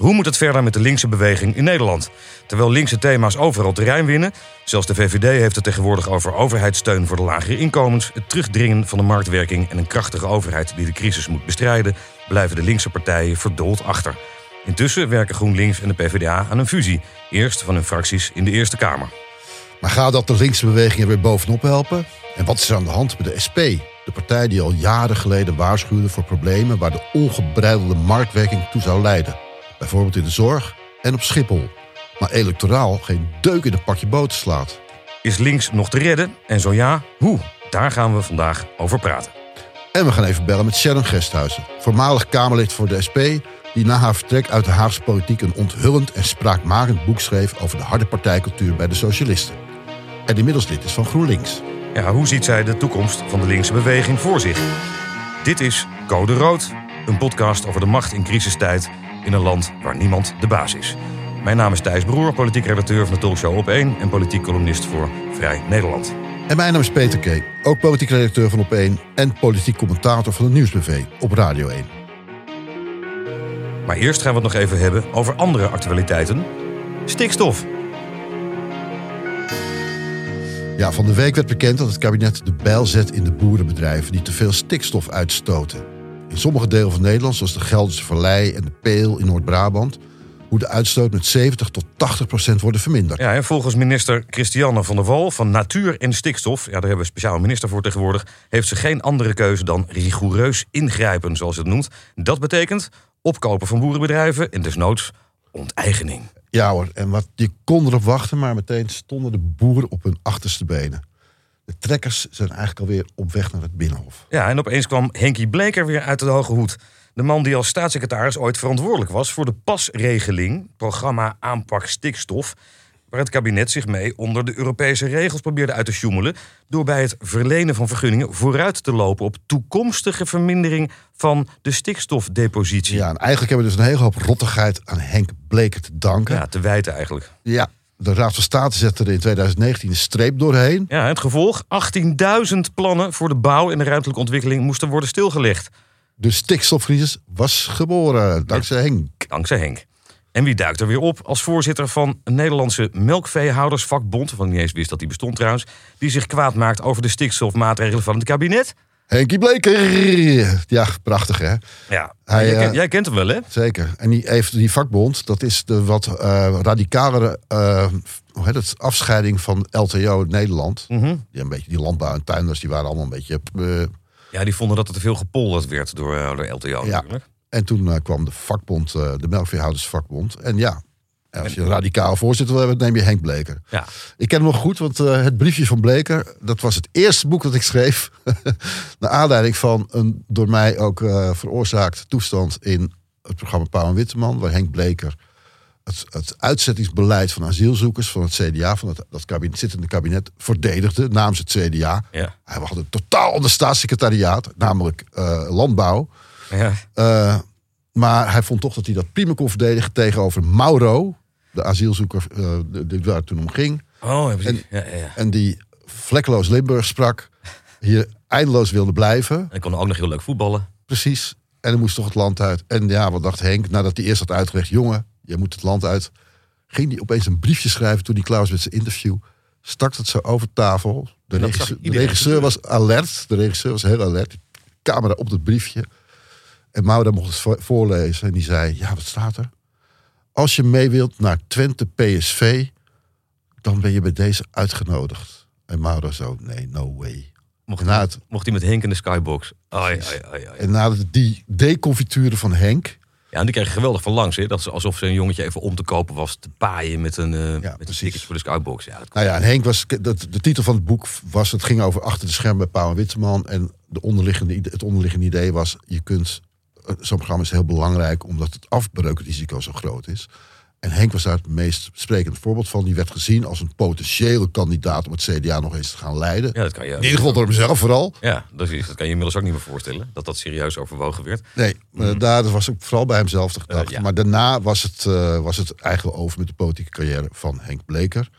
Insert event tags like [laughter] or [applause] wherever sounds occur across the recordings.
Hoe moet het verder met de linkse beweging in Nederland? Terwijl linkse thema's overal terrein winnen, zelfs de VVD heeft het tegenwoordig over overheidssteun voor de lagere inkomens, het terugdringen van de marktwerking en een krachtige overheid die de crisis moet bestrijden, blijven de linkse partijen verdoold achter. Intussen werken GroenLinks en de PvdA aan een fusie, eerst van hun fracties in de Eerste Kamer. Maar gaat dat de linkse beweging er weer bovenop helpen? En wat is er aan de hand met de SP? De partij die al jaren geleden waarschuwde voor problemen waar de ongebreidelde marktwerking toe zou leiden. Bijvoorbeeld in de zorg en op Schiphol. Maar electoraal geen deuk in een pakje boter slaat. Is links nog te redden? En zo ja, hoe? Daar gaan we vandaag over praten. En we gaan even bellen met Sharon Gesthuizen, voormalig Kamerlid voor de SP, die na haar vertrek uit de Haagse politiek een onthullend en spraakmakend boek schreef over de harde partijcultuur bij de socialisten. En inmiddels lid is van GroenLinks. Ja, hoe ziet zij de toekomst van de linkse beweging voor zich? Dit is Code Rood, een podcast over de macht in crisistijd in een land waar niemand de baas is. Mijn naam is Thijs Broer, politiek redacteur van de talkshow Op 1 en politiek columnist voor Vrij Nederland. En mijn naam is Peter Kee, ook politiek redacteur van Op 1 en politiek commentator van de Nieuwsbv op Radio 1. Maar eerst gaan we het nog even hebben over andere actualiteiten. Stikstof. Ja, van de week werd bekend dat het kabinet de bijl zet in de boerenbedrijven die te veel stikstof uitstoten. In sommige delen van Nederland, zoals de Gelderse Vallei en de Peel in Noord-Brabant, moet de uitstoot met 70 tot 80 procent worden verminderd. Ja, en volgens minister Christiane van der Wal van Natuur en Stikstof, ja, daar hebben we een speciale minister voor tegenwoordig, heeft ze geen andere keuze dan rigoureus ingrijpen, zoals het noemt. Dat betekent opkopen van boerenbedrijven en desnoods onteigening. Ja hoor, en wat, je kon erop wachten, maar meteen stonden de boeren op hun achterste benen. De trekkers zijn eigenlijk alweer op weg naar het Binnenhof. Ja, en opeens kwam Henkie Bleker weer uit de hoge hoed. De man die als staatssecretaris ooit verantwoordelijk was voor de pasregeling, programma aanpak stikstof, waar het kabinet zich mee onder de Europese regels probeerde uit te sjoemelen, door bij het verlenen van vergunningen vooruit te lopen op toekomstige vermindering van de stikstofdepositie. Ja, en eigenlijk hebben we dus een hele hoop rottigheid aan Henk Bleker te danken. Ja, te wijten eigenlijk. Ja, de Raad van State zette er in 2019 een streep doorheen. Ja, het gevolg: 18.000 plannen voor de bouw en de ruimtelijke ontwikkeling moesten worden stilgelegd. De stikstofcrisis was geboren, dankzij Henk. Dankzij Henk. En wie duikt er weer op als voorzitter van een Nederlandse melkveehoudersvakbond, van niet eens wist dat die bestond trouwens, die zich kwaad maakt over de stikstofmaatregelen van het kabinet? Henkie Bleker. Ja, prachtig hè. Ja, Hij, jij, eh, kent, jij kent hem wel hè? Zeker. En die, heeft die vakbond, dat is de wat eh, radicalere eh, hoe heet het, afscheiding van LTO Nederland. Mhm. Die, een beetje, die landbouw en tuinders, die waren allemaal een beetje... Ja, die vonden dat er te veel gepolderd werd door, door LTO Ja. natuurlijk. en toen kwam de vakbond, de melkveehoudersvakbond. En ja, als je een radicaal voorzitter wil hebben, neem je Henk Bleker. Ja. Ik ken hem nog goed, want eh, het briefje van Bleker, dat was het eerste boek dat ik schreef. [laughs] Naar aanleiding van een door mij ook eh, veroorzaakt toestand in het programma Pauw en Witteman, waar Henk Bleker het, het uitzettingsbeleid van asielzoekers van het CDA, van het, dat kabinet, zittende kabinet, verdedigde namens het CDA. Ja. Hij had een totaal ander staatssecretariaat, namelijk eh, landbouw. Ja. Maar hij vond toch dat hij dat prima kon verdedigen tegenover Mauro, de asielzoeker eh, die waar het toen om ging. Oh, precies. Ja, ja, ja. En die vlekkeloos Limburg sprak, hier eindeloos wilde blijven. En kon ook nog heel leuk voetballen. Precies. En dan moest toch het land uit. En ja, wat dacht Henk? Nadat hij eerst had uitgelegd, jongen, je moet het land uit. Ging hij opeens een briefje schrijven toen hij klaar was met zijn interview. Stak het zo over tafel. De, En regisseur was alert. De regisseur was heel alert. Camera op het briefje. En Maura mocht het vo- voorlezen. En die zei, ja, wat staat er? Als je mee wilt naar Twente PSV, dan ben je bij deze uitgenodigd. En Maura zo, nee, no way. Mocht, na het mocht hij met Henk in de skybox. Ai, ai, ai. En na die deconfituren van Henk. Ja, en die kreeg geweldig van langs. Hè? Dat is alsof ze een jongetje even om te kopen was te paaien met een, eh met een ticket voor de skybox. Ja, dat Nou ja, en Henk was. Dat, de titel van het boek was. Het ging over achter de schermen bij Pauw en Witteman. En de onderliggende, het onderliggende idee was. Je kunt. Eh, Zo'n programma is heel belangrijk omdat het afbreukrisico zo groot is. En Henk was daar het meest sprekende voorbeeld van. Die werd gezien als een potentiële kandidaat om het CDA nog eens te gaan leiden. ja, dat kan je. In ieder geval door hemzelf vooral. Ja, dat, is, dat kan je inmiddels ook niet meer voorstellen. Dat dat serieus overwogen werd. Nee, maar daar was ook vooral bij hemzelf de gedachte. Eh, ja. Maar daarna was het, eh, was het eigenlijk over met de politieke carrière van Henk Bleker.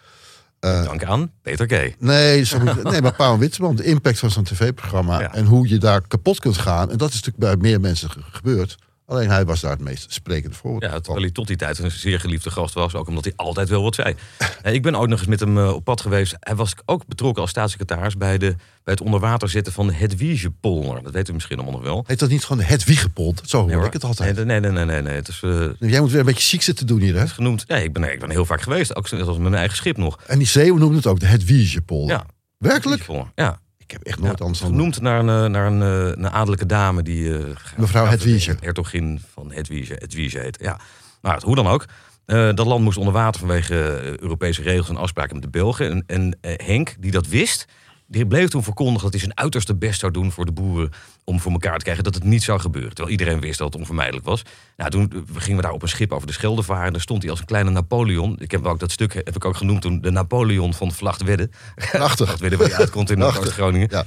Eh, Dank aan Peter K. Nee, [laughs] nee maar Pauw en Witteman, de impact van zo'n tv-programma Ja. en hoe je daar kapot kunt gaan. En dat is natuurlijk bij meer mensen ge- gebeurd. Alleen hij was daar het meest sprekende voorbeeld Ja, terwijl hij tot die tijd een zeer geliefde gast was. Ook omdat hij altijd wel wat zei. [laughs] Eh, ik ben ooit nog eens met hem eh, op pad geweest. Hij was ook betrokken als staatssecretaris bij, de, bij het onderwater zetten van de Hedwiegepolder. Dat weet u misschien allemaal nog wel. Heet dat niet gewoon het Wiegepond? Zo hoor Nee, ik het altijd. Nee, nee, nee, nee. nee, nee. Het is eh, Jij moet weer een beetje ziek zitten doen hier, hè? genoemd. Ja, ik ben, nee, ik ben heel vaak geweest. Ook net als met mijn eigen schip nog. En die zeeuwen noemen het ook de het Wiegepolder. Ja, Werkelijk? Ja. Ik heb echt nooit Ja, anders dan... Genoemd naar een, eh, naar een, eh, een adellijke dame die... eh, Mevrouw Hedwige. Hertogin van Hedwige. Hedwige heet. Ja. Nou, hoe dan ook. Dat land moest onder water vanwege Europese regels en afspraken met de Belgen. En, en Henk, die dat wist, die bleef toen verkondigen dat hij zijn uiterste best zou doen voor de boeren. om voor elkaar te krijgen dat het niet zou gebeuren. Terwijl iedereen wist dat het onvermijdelijk was. Nou, toen eh, gingen we daar op een schip over de Schelde varen. En daar stond hij als een kleine Napoleon. Ik heb ook dat stuk heb ik ook genoemd toen de Napoleon van Vlachtwedde. Prachtig. [laughs] Vlachtwedde waar je uitkomt in Prachtig. Oost-Groningen. Ja.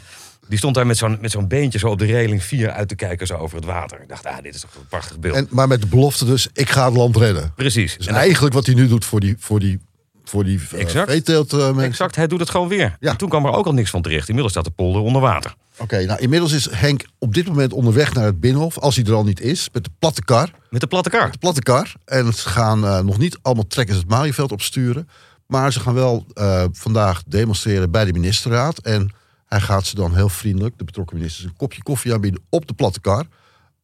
Die stond daar met zo'n, met zo'n beentje zo op de reling vier uit te kijken zo over het water. Ik dacht, ah, dit is toch een prachtig beeld. En, maar met de belofte dus, ik ga het land redden. Precies. Dus En eigenlijk wat hij nu doet voor die, voor die, voor die uh, Exact. veeteelt, eh. Exact, hij doet het gewoon weer. Ja. En toen kwam er ook al niks van terecht. Inmiddels staat de polder onder water. Oké, nou inmiddels is Henk op dit moment onderweg naar het Binnenhof. Als hij er al niet is, met de platte kar. Met de platte kaart. De platte kar. En ze gaan eh, nog niet allemaal trekkers het Malieveld opsturen. Maar ze gaan wel eh, vandaag demonstreren bij de ministerraad. En hij gaat ze dan heel vriendelijk, de betrokken ministers, een kopje koffie aanbieden op de platte kar.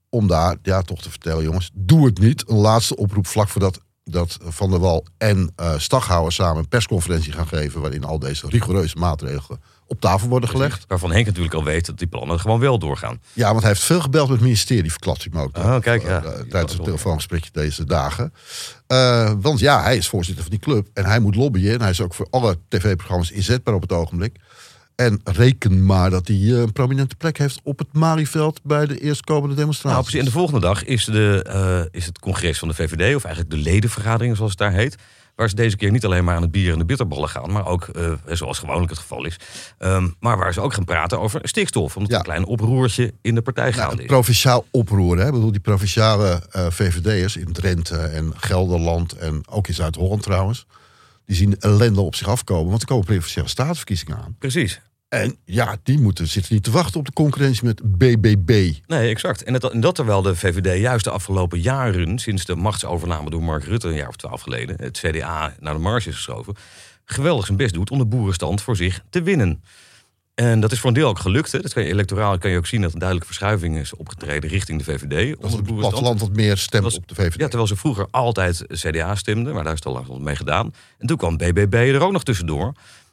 Om daar ja, toch te vertellen, jongens, doe het niet. Een laatste oproep vlak voordat dat Van der Wal en eh Staghouwer samen een persconferentie gaan geven. waarin al deze rigoureuze maatregelen op tafel worden gelegd. Waarvan Henk natuurlijk al weet dat die plannen gewoon wel doorgaan. Ja, want hij heeft veel gebeld met het ministerie, verklapt hij me ook. Oh, kijk, ja. Tijdens het telefoongesprekje deze dagen. Want ja, hij is voorzitter van die club en hij moet lobbyen. En hij is ook voor alle tv-programma's inzetbaar op het ogenblik. En reken maar dat hij een prominente plek heeft op het Malieveld bij de eerstkomende Nou, demonstratie. precies. En de volgende dag is, de, eh, is het congres van de VVD, of eigenlijk de ledenvergadering zoals het daar heet. Waar ze deze keer niet alleen maar aan het bier en de bitterballen gaan, maar ook, eh, zoals gewoonlijk het geval is, ehm, maar waar ze ook gaan praten over stikstof. Omdat Ja. een klein oproertje in de partij Nou, gaande is. provinciaal oproer. Hè? Ik bedoel, die provinciale eh, VVD'ers in Drenthe en Gelderland en ook in Zuid-Holland trouwens. Die zien de ellende op zich afkomen, want er komen provinciale statenverkiezingen aan. Precies. En ja, die moeten, zitten niet te wachten op de concurrentie met BBB. Nee, exact. En dat, en dat terwijl de VVD juist de afgelopen jaren, sinds de machtsovername door Mark Rutte een jaar of twaalf geleden, het CDA naar de marge is geschoven, geweldig zijn best doet om de boerenstand voor zich te winnen. En dat is voor een deel ook gelukt. Hè. Dat kan je, electoraal kan je ook zien dat een duidelijke verschuiving is opgetreden richting de VVD. Dat onder het platteland wat meer stemt op de VVD. Ja, terwijl ze vroeger altijd CDA stemden, maar daar is het al lang mee gedaan. En toen kwam BBB er ook nog tussendoor.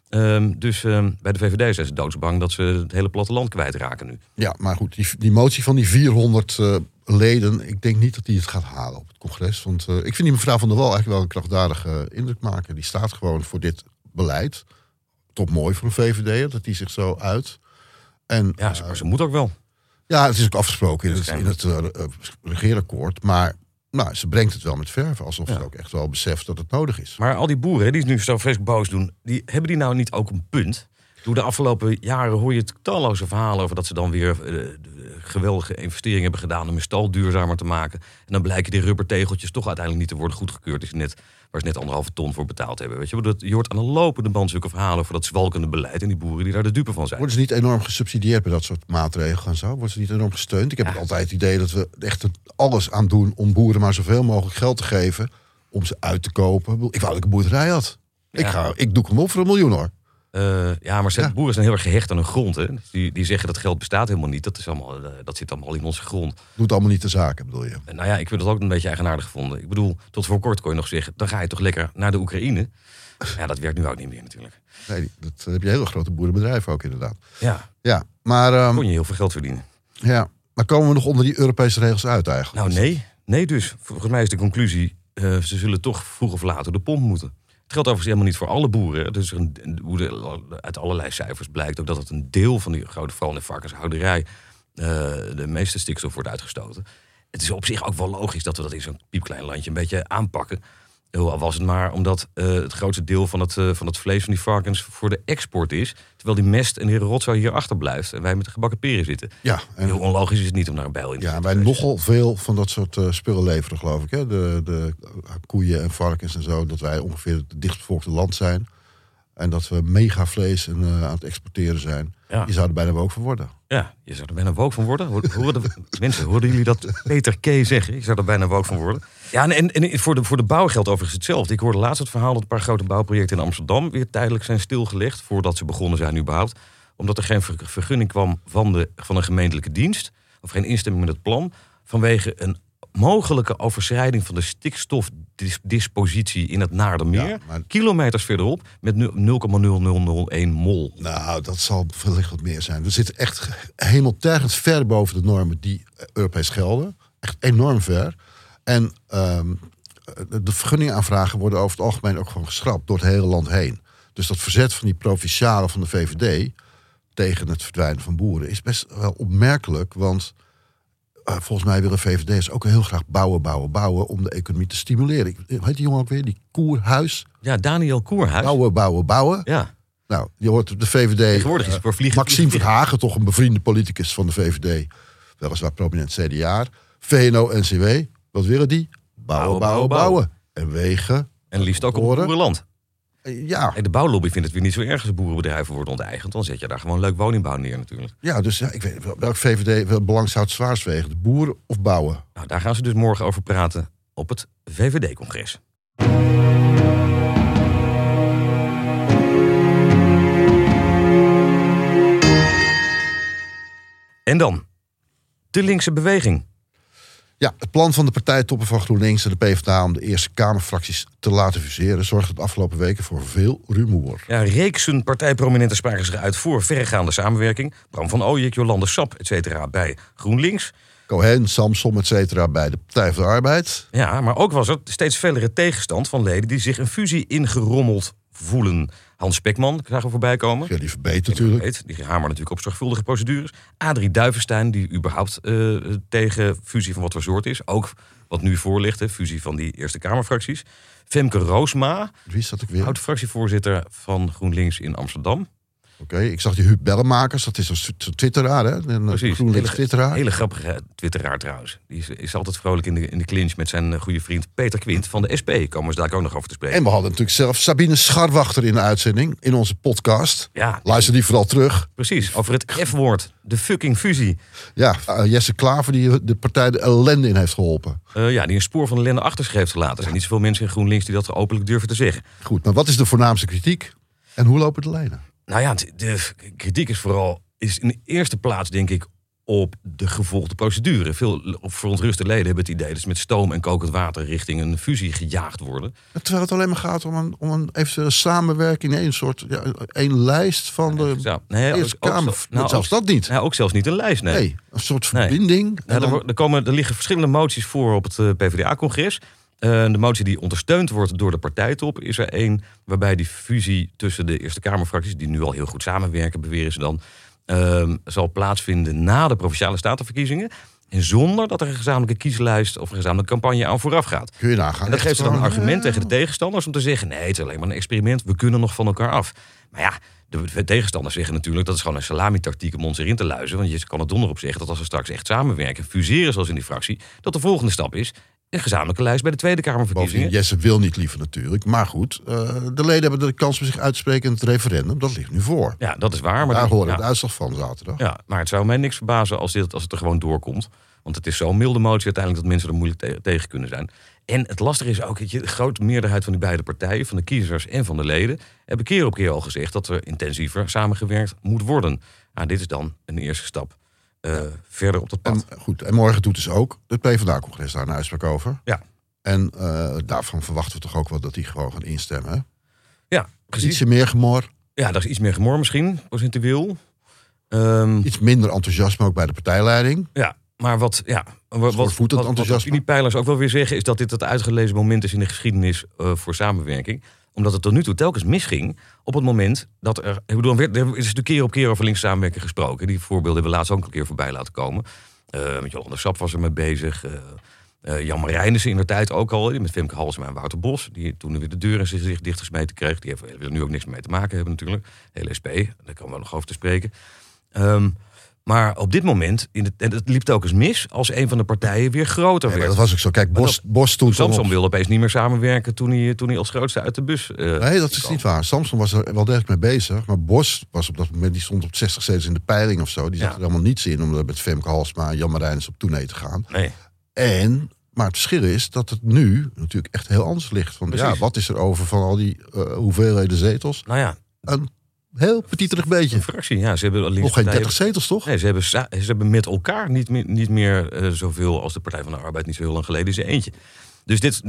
Ehm, dus ehm, bij de VVD zijn ze doodsbang dat ze het hele platteland kwijtraken nu. Ja, maar goed, die, die motie van die 400 eh, leden, ik denk niet dat die het gaat halen op het congres. Want eh, ik vind die mevrouw van der Wal eigenlijk wel een krachtdadige indruk maken. Die staat gewoon voor dit beleid. Top mooi voor een VVD dat die zich zo uit. En Ja, eh, ze moet ook wel. ja, het is ook afgesproken in het, in het regeerakkoord. Maar nou, ze brengt het wel met verve. Alsof Ja. ze ook echt wel beseft dat het nodig is. Maar al die boeren hè, die nu zo vreselijk boos doen, die, hebben die nou niet ook een punt? Door de afgelopen jaren hoor je talloze verhalen over dat ze dan weer eh, de geweldige investeringen hebben gedaan om hun stal duurzamer te maken. En dan blijken die rubbertegeltjes toch uiteindelijk niet te worden goedgekeurd. Ze net, waar ze net anderhalve ton voor betaald hebben. Weet je? Dat, je hoort aan een lopende band zulke verhalen over dat zwalkende beleid en die boeren die daar de dupe van zijn. Worden ze niet enorm gesubsidieerd bij dat soort maatregelen en zo? Worden ze niet enorm gesteund? Ik heb Ja. altijd het idee dat we echt het alles aan doen om boeren maar zoveel mogelijk geld te geven om ze uit te kopen. Ik wou dat ik een boerderij had. Ik, ga, ik doe hem op voor een miljoen hoor. Eh, ja, maar ze, Ja. boeren zijn heel erg gehecht aan hun grond. Hè? Die, die zeggen dat geld bestaat helemaal niet. Dat, is allemaal, eh, dat zit allemaal in onze grond. Doet allemaal niet de zaken, bedoel je? En Nou ja, ik vind dat ook een beetje eigenaardig gevonden. Ik bedoel, tot voor kort kon je nog zeggen... dan ga je toch lekker naar de Oekraïne. Ja, dat werkt nu ook niet meer natuurlijk. Nee, dat heb je hele grote boerenbedrijven ook inderdaad. Ja, Ja, maar, ehm, kon je heel veel geld verdienen. ja, maar komen we nog onder die Europese regels uit eigenlijk? Nou nee, nee dus. Volgens mij is de conclusie... eh, ze zullen toch vroeg of later de pomp moeten. Het geldt overigens helemaal niet voor alle boeren. Dus een, uit allerlei cijfers blijkt ook dat het een deel van die grote, vooral de varkenshouderij, eh, de meeste stikstof wordt uitgestoten. Het is op zich ook wel logisch dat we dat in zo'n piepklein landje een beetje aanpakken. Al was het maar omdat eh, het grootste deel van het, eh, van het vlees van die varkens voor de export is. Terwijl die mest en die rotzooi hier achterblijft. En wij met de gebakken peren zitten. Ja, en, Heel onlogisch is het niet om naar een bijl in te ja, wij nogal veel van dat soort eh, spullen leveren, geloof ik. Hè? De, de koeien en varkens en zo. Dat wij ongeveer het dichtstbevolkte land zijn. En dat we mega vlees en, uh, aan het exporteren zijn. Ja. Je zou er bijna ook van worden. Ja, je zou er bijna woke van worden. De, [laughs] mensen, hoorden jullie dat Peter K. zeggen? Je zou er bijna woke van worden. Ja, en, en voor, de, voor de bouw geldt overigens hetzelfde. Ik hoorde laatst het verhaal dat een paar grote bouwprojecten in Amsterdam... weer tijdelijk zijn stilgelegd voordat ze begonnen zijn überhaupt. Omdat er geen vergunning kwam van, de, van een gemeentelijke dienst... of geen instemming met het plan... vanwege een mogelijke overschrijding van de stikstofdispositie in het Naardermeer. Ja, maar- Kilometers verderop met 0,0001 mol. Nou, dat zal wellicht wat meer zijn. We zitten echt hemeltergend ver boven de normen die eh, Europees gelden. Echt enorm ver. En ehm, de- vergunningaanvragen worden over het algemeen ook gewoon geschrapt door het hele land heen. Dus dat verzet van die provincialen van de VVD tegen het verdwijnen van boeren is best wel opmerkelijk. Want volgens mij willen VVD'ers ook heel graag bouwen, bouwen, bouwen om de economie te stimuleren. Ik- heet die jongen ook weer? Die Koerhuis. Ja, Daniel Koerhuis. Bouwen, bouwen, bouwen. Ja, Nou, je hoort de VVD. tegenwoordig is eh, het voor vliegen. Maxime Verhagen, toch een bevriende politicus van de VVD. Weliswaar prominent CDA. VNO-NCW, wat willen die? Bouwen, bouwen, bouwen. En wegen. En liefst ook op het boerenland. Ja, En de bouwlobby vindt het weer niet zo erg als boerenbedrijven worden onteigend. Dan zet je daar gewoon leuk woningbouw neer natuurlijk. ja dus ja, ik weet wel- welk VVD wel belang zou het zwaarst wegen? De boeren of bouwen? Nou, daar gaan ze dus morgen over praten op het VVD-congres. En dan de linkse beweging. Ja, het plan van de partijtoppen van GroenLinks en de PvdA om de Eerste Kamerfracties te laten fuseren zorgde de afgelopen weken voor veel rumoer. Ja, reeksen partijprominenten spraken zich uit voor verregaande samenwerking. Bram van Ooyek, Jolande Sap, et cetera, bij GroenLinks. Cohen, Samsom, et cetera bij de Partij van de Arbeid. Ja, maar ook was er steeds fellere tegenstand van leden die zich een fusie ingerommeld voelen. Hans Spekman zagen we voorbij komen. Ja, die verbeet natuurlijk. Die hamert natuurlijk op zorgvuldige procedures. Adrie Duivenstein, die überhaupt eh, tegen fusie van wat voor soort is. Ook wat nu voor ligt, hè, fusie van die Eerste Kamerfracties. Femke Roosma, Wie is dat ook weer? Oud-fractievoorzitter van GroenLinks in Amsterdam. Ik zag die Huub Bellenmakers, dat is een twitteraar, hè? Een Precies. GroenLinks Hele- twitteraar. Hele grappige twitteraar trouwens. Die is, is altijd vrolijk in de, in de clinch met zijn eh, goede vriend Peter Quint van de SP. Komen we daar ook nog over te spreken. En we hadden natuurlijk zelf Sabine Scharwachter in de uitzending, in onze podcast. Ja, Luister die vooral terug. precies. Over het F-woord. De fucking fusie. Ja, eh, Jesse Klaver die de partij de ellende in heeft geholpen. Eh, ja, die een spoor van ellende achter zich heeft gelaten. Er zijn niet zoveel mensen in GroenLinks die dat openlijk durven te zeggen. Goed, maar wat is de voornaamste kritiek? En hoe lopen de lijnen? Nou ja, de- kritiek is vooral is in de eerste plaats, denk ik, op de gevolgde procedure. Veel verontruste leden hebben het idee dat ze met stoom en kokend water richting een fusie gejaagd worden. Terwijl het alleen maar gaat om een, om een eventuele samenwerking, een soort ja, een lijst van de nee, Eerste ook- Kamer. nou, zelfs dat niet. nou, ook zelfs niet een lijst, nee. Nee, een soort verbinding. Er, dan- er, komen, er liggen verschillende moties voor op het eh, PvdA-congres. Eh, de motie die ondersteund wordt door de partijtop is er één... waarbij die fusie tussen de Eerste Kamerfracties... die nu al heel goed samenwerken, beweren ze dan... ehm, zal plaatsvinden na de Provinciale Statenverkiezingen... en zonder dat er een gezamenlijke kieslijst... of een gezamenlijke campagne aan vooraf gaat. kun je nagaan. En dat geeft ze dan een argument ja. tegen de tegenstanders om te zeggen: nee, het is alleen maar een experiment, we kunnen nog van elkaar af. Maar ja, de tegenstanders zeggen natuurlijk dat is gewoon een salamitactiek om ons erin te luizen. Want je kan er donder op zeggen dat als we straks echt samenwerken, fuseren zoals in die fractie, dat de volgende stap is een gezamenlijke lijst bij de Tweede Bovendien, Kamerverkiezingen. Jesse wil niet liever natuurlijk. Maar goed, eh, de leden hebben de kans om zich uit te spreken in het referendum. Dat ligt nu voor. Ja, dat is waar. Maar Daar horen we ja, de uitslag van zaterdag. ja, maar het zou mij niks verbazen als, dit, als het er gewoon doorkomt. Want het is zo'n milde motie uiteindelijk dat mensen er moeilijk te- tegen kunnen zijn. En het lastige is ook dat je de grote meerderheid van die beide partijen, van de kiezers en van de leden, hebben keer op keer al gezegd dat er intensiever samengewerkt moet worden. Nou, dit is dan een eerste stap eh, verder op dat pad. En, goed, en morgen doet dus ook het PvdA-congres daar een uitspraak over. Ja. En eh, daarvan verwachten we toch ook wel dat die gewoon gaan instemmen. Hè? ja, precies. Ietsje meer gemor, Ja, dat is iets meer gemor misschien, procentueel. Ehm, iets minder enthousiasme ook bij de partijleiding. Ja, maar wat, ja, wat, wat, wat, wat opiniepeilers ook wel weer zeggen... is dat dit het uitgelezen moment is in de geschiedenis eh, voor samenwerking. Omdat het tot nu toe telkens misging op het moment dat er... Ik bedoel, er is natuurlijk keer op keer over links samenwerking gesproken. Die voorbeelden hebben we laatst ook een keer voorbij laten komen. Eh met Jolande Sap was er mee bezig. eh eh, Jan Marijnissen in de tijd ook al. Met Femke Halsema en Wouter Bos. Die toen weer de deur in zich dichtgesmeten kreeg. Die hebben, nu ook niks mee te maken hebben natuurlijk. Hele SP, daar komen we nog over te spreken. Ehm, Maar op dit moment, in het, en het liep ook eens mis als een van de partijen weer groter werd. dat was ook zo. Kijk, Bos, Bos toen... Samson wilde opeens niet meer samenwerken toen hij, toen hij als grootste uit de bus. eh, Nee, dat is niet waar. Samson was er wel degelijk mee bezig. Maar Bos was op dat moment, die stond op 60 zetels in de peiling of zo. Die zat Ja. er helemaal niets in om met Femke Halsma en Jan Marijnis op tournee te gaan. Nee. En, maar het verschil is dat het nu natuurlijk echt heel anders ligt. Want ja, wat is er over van al die eh, hoeveelheden zetels? Nou ja, Een heel petiterig beetje. een fractie. Ja, ze hebben Nog geen linkspartijen- 30 zetels, toch? Nee, ze hebben, ze hebben met elkaar niet meer, niet meer eh, zoveel als de Partij van de Arbeid niet zo heel lang geleden zijn eentje. Dus dit,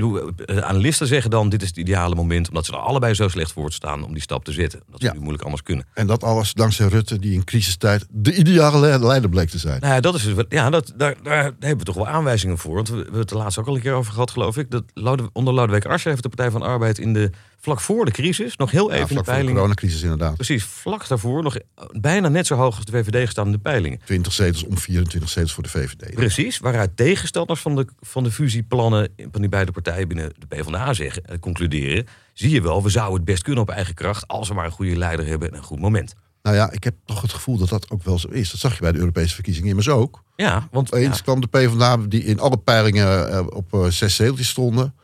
eh, analisten zeggen dan, dit is het ideale moment, omdat ze er allebei zo slecht voor staan om die stap te zetten. Dat ze Ja. nu moeilijk anders kunnen. En dat alles dankzij Rutte, die in crisistijd de ideale le- leider bleek te zijn. Nou ja, dat is, ja dat, daar, daar hebben we toch wel aanwijzingen voor. Want we, we hebben het er laatst ook al een keer over gehad, geloof ik. Dat onder Lodewijk Asscher heeft de Partij van de Arbeid in de, vlak voor de crisis, nog heel Ja, even in de vlak voor de coronacrisis inderdaad. Precies, vlak daarvoor nog bijna net zo hoog als de VVD gestaan in de peilingen. 20 zetels om 24 zetels voor de VVD. Precies, waaruit tegenstanders van de, van de fusieplannen van die beide partijen binnen de PvdA zeggen, eh, concluderen, zie je wel, we zouden het best kunnen op eigen kracht als we maar een goede leider hebben en een goed moment. Nou ja, ik heb toch het gevoel dat dat ook wel zo is. Dat zag je bij de Europese verkiezingen immers ook. Ja, want Eens ja, kwam de PvdA, die in alle peilingen eh, op eh, zes zeteltjes stonden.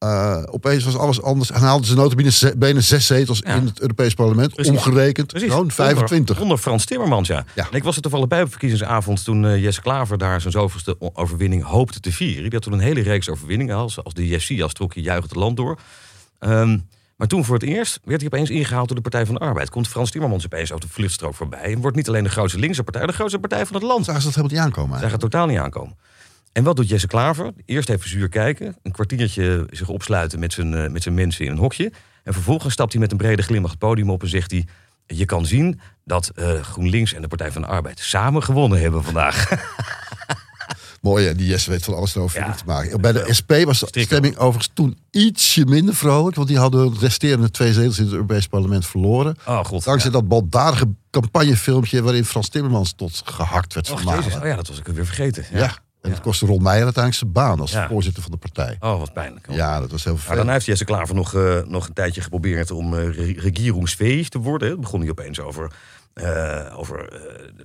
Eh, opeens was alles anders. En haalden ze notabene benen zes zetels Ja. in het Europees parlement. Precies. Omgerekend precies, gewoon 25. Onder, onder Frans Timmermans, ja. Ja. En ik was er toevallig bij op verkiezingsavond toen eh, Jesse Klaver daar zijn zoveelste overwinning hoopte te vieren. Die had toen een hele reeks overwinningen, als, als de Jessias trok juichend het land door. Ehm, maar toen voor het eerst werd hij opeens ingehaald door de Partij van de Arbeid. Komt Frans Timmermans opeens over de vluchtstrook voorbij. En wordt niet alleen de grootste linkse partij, de grootste partij van het land. Zagen ze dat helemaal niet aankomen eigenlijk. gaat totaal niet aankomen. En wat doet Jesse Klaver? Eerst even zuur kijken, een kwartiertje zich opsluiten met zijn, eh, met zijn mensen in een hokje. En vervolgens stapt hij met een brede glimlach het podium op en zegt hij... Je kan zien dat eh, GroenLinks en de Partij van de Arbeid samen gewonnen hebben vandaag. [laughs] Mooi, hè, die Jesse weet van alles erover Ja. te maken. Bij de SP was de Strikker. stemming overigens toen ietsje minder vrolijk. Want die hadden de resterende twee zetels in het Europees parlement verloren. Oh god. Dankzij ja. dat baldadige campagnefilmpje waarin Frans Timmermans tot gehakt werd jezus. Oh ja, dat was ik weer vergeten. Ja. Ja. En dat kostte Ron Meijer uiteindelijk zijn baan als Ja. voorzitter van de partij. Oh, wat pijnlijk. Ja, dat was heel Maar vervelend. daarna heeft Jesse Klaver nog, eh, nog een tijdje geprobeerd om regierungsfähig te worden. Het begon hij opeens over, eh, over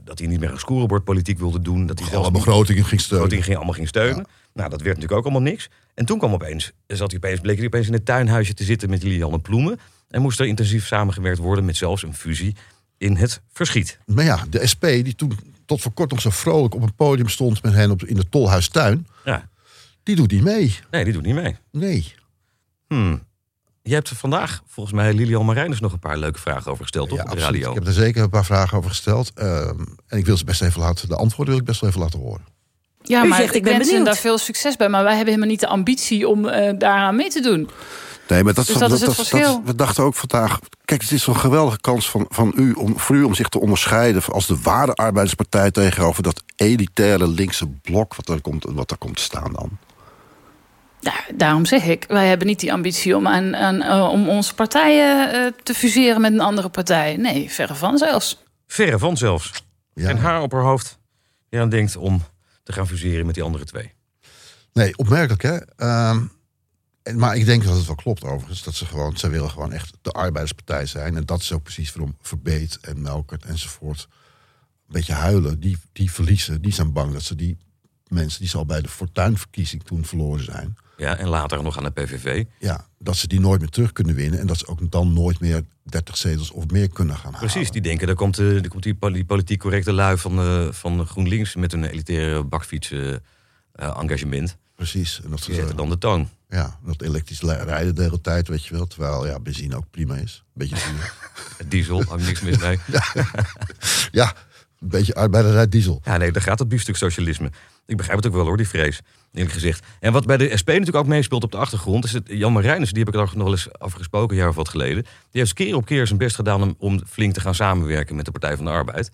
dat hij niet meer een scorebordpolitiek wilde doen. Dat hij niet- begrotingen ging steunen. begroting ging allemaal ging steunen. Nou, dat werd natuurlijk ook allemaal niks. En toen kwam opeens, zat hij opeens, bleek hij opeens in het tuinhuisje te zitten met Lilianne Ploemen. En moest er intensief samengewerkt worden met zelfs een fusie in het verschiet. Maar ja, de SP, die toen tot voor kort nog zo vrolijk op een podium stond met hen op, in de Tolhuistuin, Ja, die doet niet mee. nee, die doet niet mee. Nee. Hmm. Je hebt er vandaag volgens mij Lilian Marijnus nog een paar leuke vragen over gesteld Ja, op de absoluut. radio. Ik heb er zeker een paar vragen over gesteld. Ehm, en ik wil ze best even laten, de antwoorden wil ik best wel even laten horen. Ja, U maar zegt, ik ik ben wens daar veel succes bij. Maar wij hebben helemaal niet de ambitie om eh, daaraan mee te doen. Nee, maar dat, Dus dat is het verschil. we dachten ook vandaag. Kijk, het is zo'n geweldige kans van, van u om, voor u om zich te onderscheiden als de ware arbeiderspartij tegenover dat elitaire linkse blok wat er komt, wat er komt te staan dan. Daar, daarom zeg ik, wij hebben niet die ambitie om, aan, aan, eh, om onze partijen eh, te fuseren met een andere partij. Nee, verre van zelfs. Verre van zelfs. Ja. En haar op haar hoofd die aan denkt om te gaan fuseren met die andere twee. Nee, opmerkelijk hè. Ehm, maar ik denk dat het wel klopt overigens. Dat ze gewoon, ze willen gewoon echt de arbeiderspartij zijn. En dat is ook precies waarom Verbeet en Melkert enzovoort een beetje huilen. Die, die verliezen, die zijn bang dat ze die mensen die ze al bij de fortuinverkiezing toen verloren zijn. Ja, en later nog aan de PVV. Ja, dat ze die nooit meer terug kunnen winnen. En dat ze ook dan nooit meer 30 zetels of meer kunnen gaan halen. Precies, die denken, daar komt, de, daar komt die, poli- die politiek correcte lui van, eh, van GroenLinks met een elitaire bakfiets eh, eh, engagement. Precies. En dat ze, zetten dan de toon. ja, dat elektrisch rijden de hele tijd, weet je wel. Terwijl ja, benzine ook prima is. Beetje duur. [laughs] Het diesel, ook niks mis mee. [laughs] ja, een beetje arbeiderrijd diesel. Ja, nee, daar gaat het biefstuk socialisme. Ik begrijp het ook wel hoor, die vrees, eerlijk gezegd. En wat bij de SP natuurlijk ook meespeelt op de achtergrond... is het Jan Marijnissen, die heb ik er nog wel eens over gesproken... een jaar of wat geleden. Die heeft keer op keer zijn best gedaan om, om flink te gaan samenwerken... met de Partij van de Arbeid.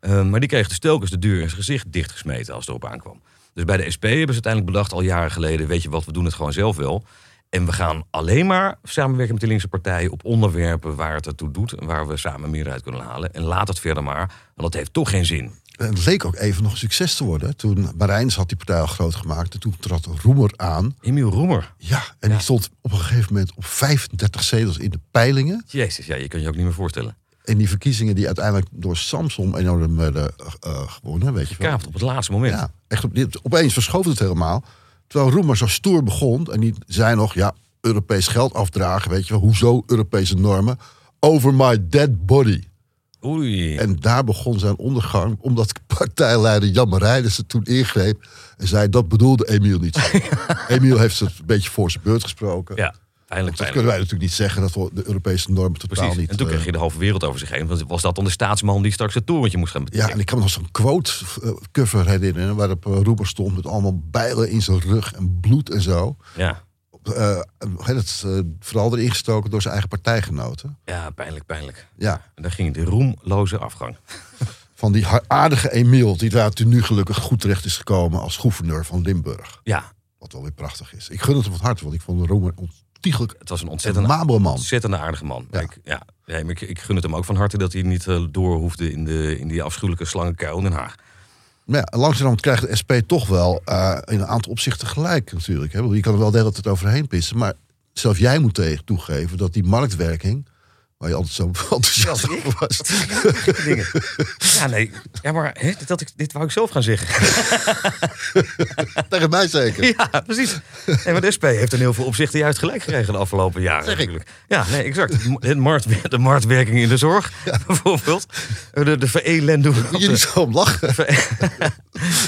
Eh, maar die kreeg dus telkens de deur in zijn gezicht dichtgesmeten als het erop aankwam. Dus bij de SP hebben ze uiteindelijk bedacht al jaren geleden... weet je wat, we doen het gewoon zelf wel... En we gaan alleen maar samenwerken met de linkse partij op onderwerpen waar het ertoe doet en waar we samen een meerderheid kunnen halen. En laat het verder maar, want dat heeft toch geen zin. En het leek ook even nog een succes te worden. Toen Marijns had die partij al groot gemaakt. En toen trad Roemer aan. Emiel Roemer. Ja, en die stond op een gegeven moment op 35 zetels in de peilingen. Jezus, ja, je kan je ook niet meer voorstellen. in die verkiezingen die uiteindelijk door Samson enorm werden eh, gewonnen, weet je wel. Kaapt op het laatste moment. Ja, echt op, dit, opeens verschoof het helemaal. Terwijl Roemer zo stoer begon en die zei nog, ja, Europees geld afdragen, weet je wel, hoezo Europese normen? Over my dead body. Oei. En daar begon zijn ondergang, omdat partijleider Jan Marijnissen toen ingreep en zei, dat bedoelde Emiel niet zo. [laughs] Emiel heeft het een beetje voor zijn beurt gesproken. ja, Dat kunnen wij natuurlijk niet zeggen, dat we de Europese normen totaal Precies. niet... En toen eh, kreeg je de halve wereld over zich heen. Want was dat dan de staatsman die straks het torentje moest gaan Ja, betrekken? en ik kan me nog zo'n quote eh, cover herinneren... waarop uh, Roemer stond met allemaal bijlen in zijn rug en bloed en zo. Ja. Uh, het, uh, vooral erin gestoken door zijn eigen partijgenoten. ja, pijnlijk, pijnlijk. Ja, En daar ging de roemloze afgang. van die aardige Emiel... die daar nu gelukkig goed terecht is gekomen als gouverneur van Limburg. Ja, Wat wel weer prachtig is. Ik gun het hem van harte, want ik vond Roemer ontiegelijk het was een ontzettend, man. ontzettend aardige man. Ja. Ik, ja, ik, ik gun het hem ook van harte dat hij niet eh, door hoefde in, de, in die afschuwelijke slangenkuil in Den Haag. Maar ja, langzamerhand krijgt de SP toch wel uh, in een aantal opzichten gelijk natuurlijk. Hè? Je kan er wel de hele tijd overheen pissen. Maar zelfs jij moet tegen toegeven dat die marktwerking... waar je altijd zo enthousiast over was... Dingen. Ja, nee. Ja, maar hè, dat ik, dit wou ik zelf gaan zeggen. [laughs] tegen mij zeker. Ja, precies. Nee, maar de SP heeft in heel veel opzichten juist gelijk gekregen de afgelopen jaren. Zeg ik. Ja, nee, exact. Markt, de marktwerking in de zorg, [laughs] bijvoorbeeld. De, de verelending de, niet zo om lachen. [laughs]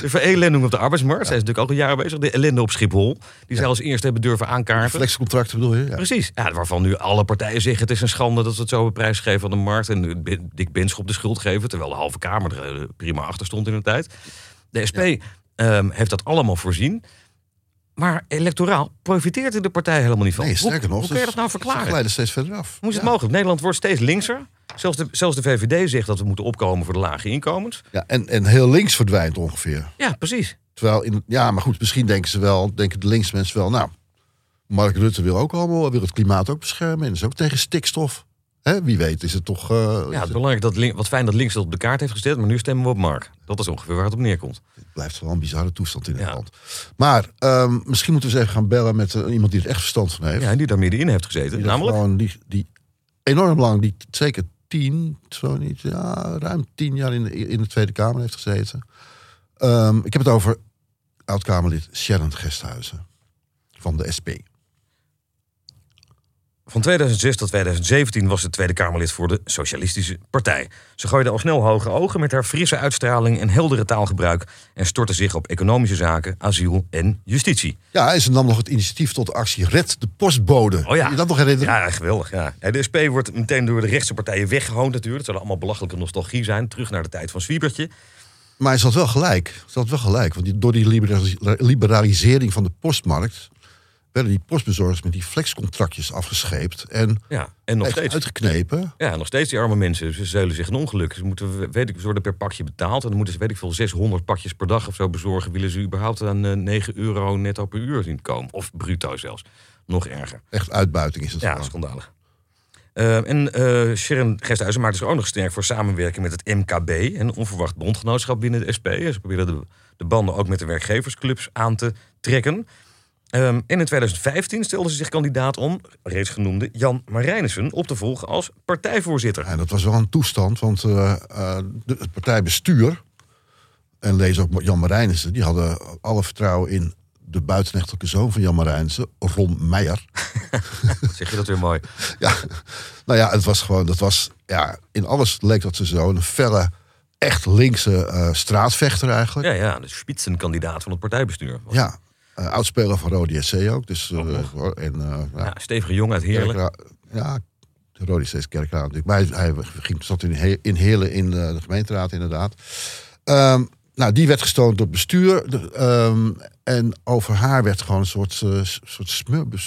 de verelending op de arbeidsmarkt. Zij is natuurlijk al een jaar bezig. De ellende op Schiphol. Die zij als eerste hebben durven aankaarten. Flexcontracten bedoel je? Ja. Precies. Ja, waarvan nu alle partijen zeggen het is een schande dat ze het zo op prijs geven aan de markt. En Dick Benschop de schuld geven. Terwijl de halve Kamer er eh, prima achter stond in de tijd. De SP ehm, heeft dat allemaal voorzien. Maar electoraal profiteert de partij helemaal niet van. Nee, sterker nog. hoe kun je ze- dat nou Ze verklaren? glijden steeds verder af. Hoe is het Ja. mogelijk? Nederland wordt steeds linkser. Zelfs de, zelfs de VVD zegt dat we moeten opkomen voor de lage inkomens. Ja, en, en heel links verdwijnt ongeveer. Ja, precies. Terwijl, in, ja, maar goed, misschien denken ze wel, denken de links mensen wel, nou, Mark Rutte wil ook allemaal, wil het klimaat ook beschermen en is ook tegen stikstof. Hè, wie weet is het toch... eh, Ja, het is belangrijk dat link, wat fijn dat links dat op de kaart heeft gezet. Maar nu stemmen we op Mark. Dat is ongeveer waar het op neerkomt. het blijft wel een bizarre toestand in het Ja. land. Maar ehm, misschien moeten we eens even gaan bellen met eh, iemand die er echt verstand van heeft. Ja, en die daar middenin heeft gezeten. die, Namelijk. gewoon, die, die enorm lang, die zeker tien, zo niet, ja, ruim tien jaar in de, in de Tweede Kamer heeft gezeten. Ehm, ik heb het over oud-Kamerlid Sharon Gesthuizen van de SP. Van 2006 tot 2017 was ze Tweede Kamerlid voor de Socialistische Partij. Ze gooide al snel hoge ogen met haar frisse uitstraling en heldere taalgebruik. En stortte zich op economische zaken, asiel en justitie. Ja, en ze nam nog het initiatief tot de actie Red de Postbode. Oh ja. Je dat nog herinneren? Ja, geweldig. Ja. De SP wordt meteen door de rechtse partijen weggehoond natuurlijk. Het zal allemaal belachelijke nostalgie zijn. Terug naar de tijd van Zwiebertje. Maar ze had wel gelijk. Ze had wel gelijk. Want door die liberalis- liberalisering van de postmarkt... werden die postbezorgers met die flexcontractjes afgescheept. En Ja, en nog steeds. uitgeknepen. Ja, nog steeds die arme mensen. Ze zeulen zich een ongeluk. Ze, moeten, weet ik, ze worden per pakje betaald. En dan moeten ze, weet ik veel, 600 pakjes per dag of zo bezorgen. Willen ze überhaupt aan eh, 9 euro netto per uur zien komen? Of bruto zelfs. Nog erger. Echt uitbuiting is het Ja, gewoon. schandalig. Eh, en eh Sharon Gesthuizen maakte zich ook nog sterk voor samenwerking met het MKB. Een onverwacht bondgenootschap binnen de SP. Ze probeerden de, de banden ook met de werkgeversclubs aan te trekken. Ehm, en in 2015 stelde ze zich kandidaat om, reeds genoemde Jan Marijnissen, op te volgen als partijvoorzitter. En dat was wel een toestand, want eh, eh, de- het partijbestuur... en lees ook Jan Marijnissen... die hadden alle vertrouwen in de buitenechtelijke zoon van Jan Marijnissen... Ron Meijer. [laughs] Zeg je dat weer mooi? Ja, nou ja, het was gewoon, dat was, ja, in alles leek dat ze zo een felle, echt linkse eh, straatvechter eigenlijk. Ja, ja, de spitsenkandidaat van het partijbestuur. Ja, oudspeler van Rode SC ook. Dus, eh, en, eh, ja, stevige jongen uit Heerlen. Ja, de Rode SC is Kerkraad natuurlijk. Maar hij, hij ging, zat in, He- in Heerlen in eh, de gemeenteraad inderdaad. Ehm, nou, die werd gestoond door het bestuur. De, ehm, en over haar werd gewoon een soort, eh, soort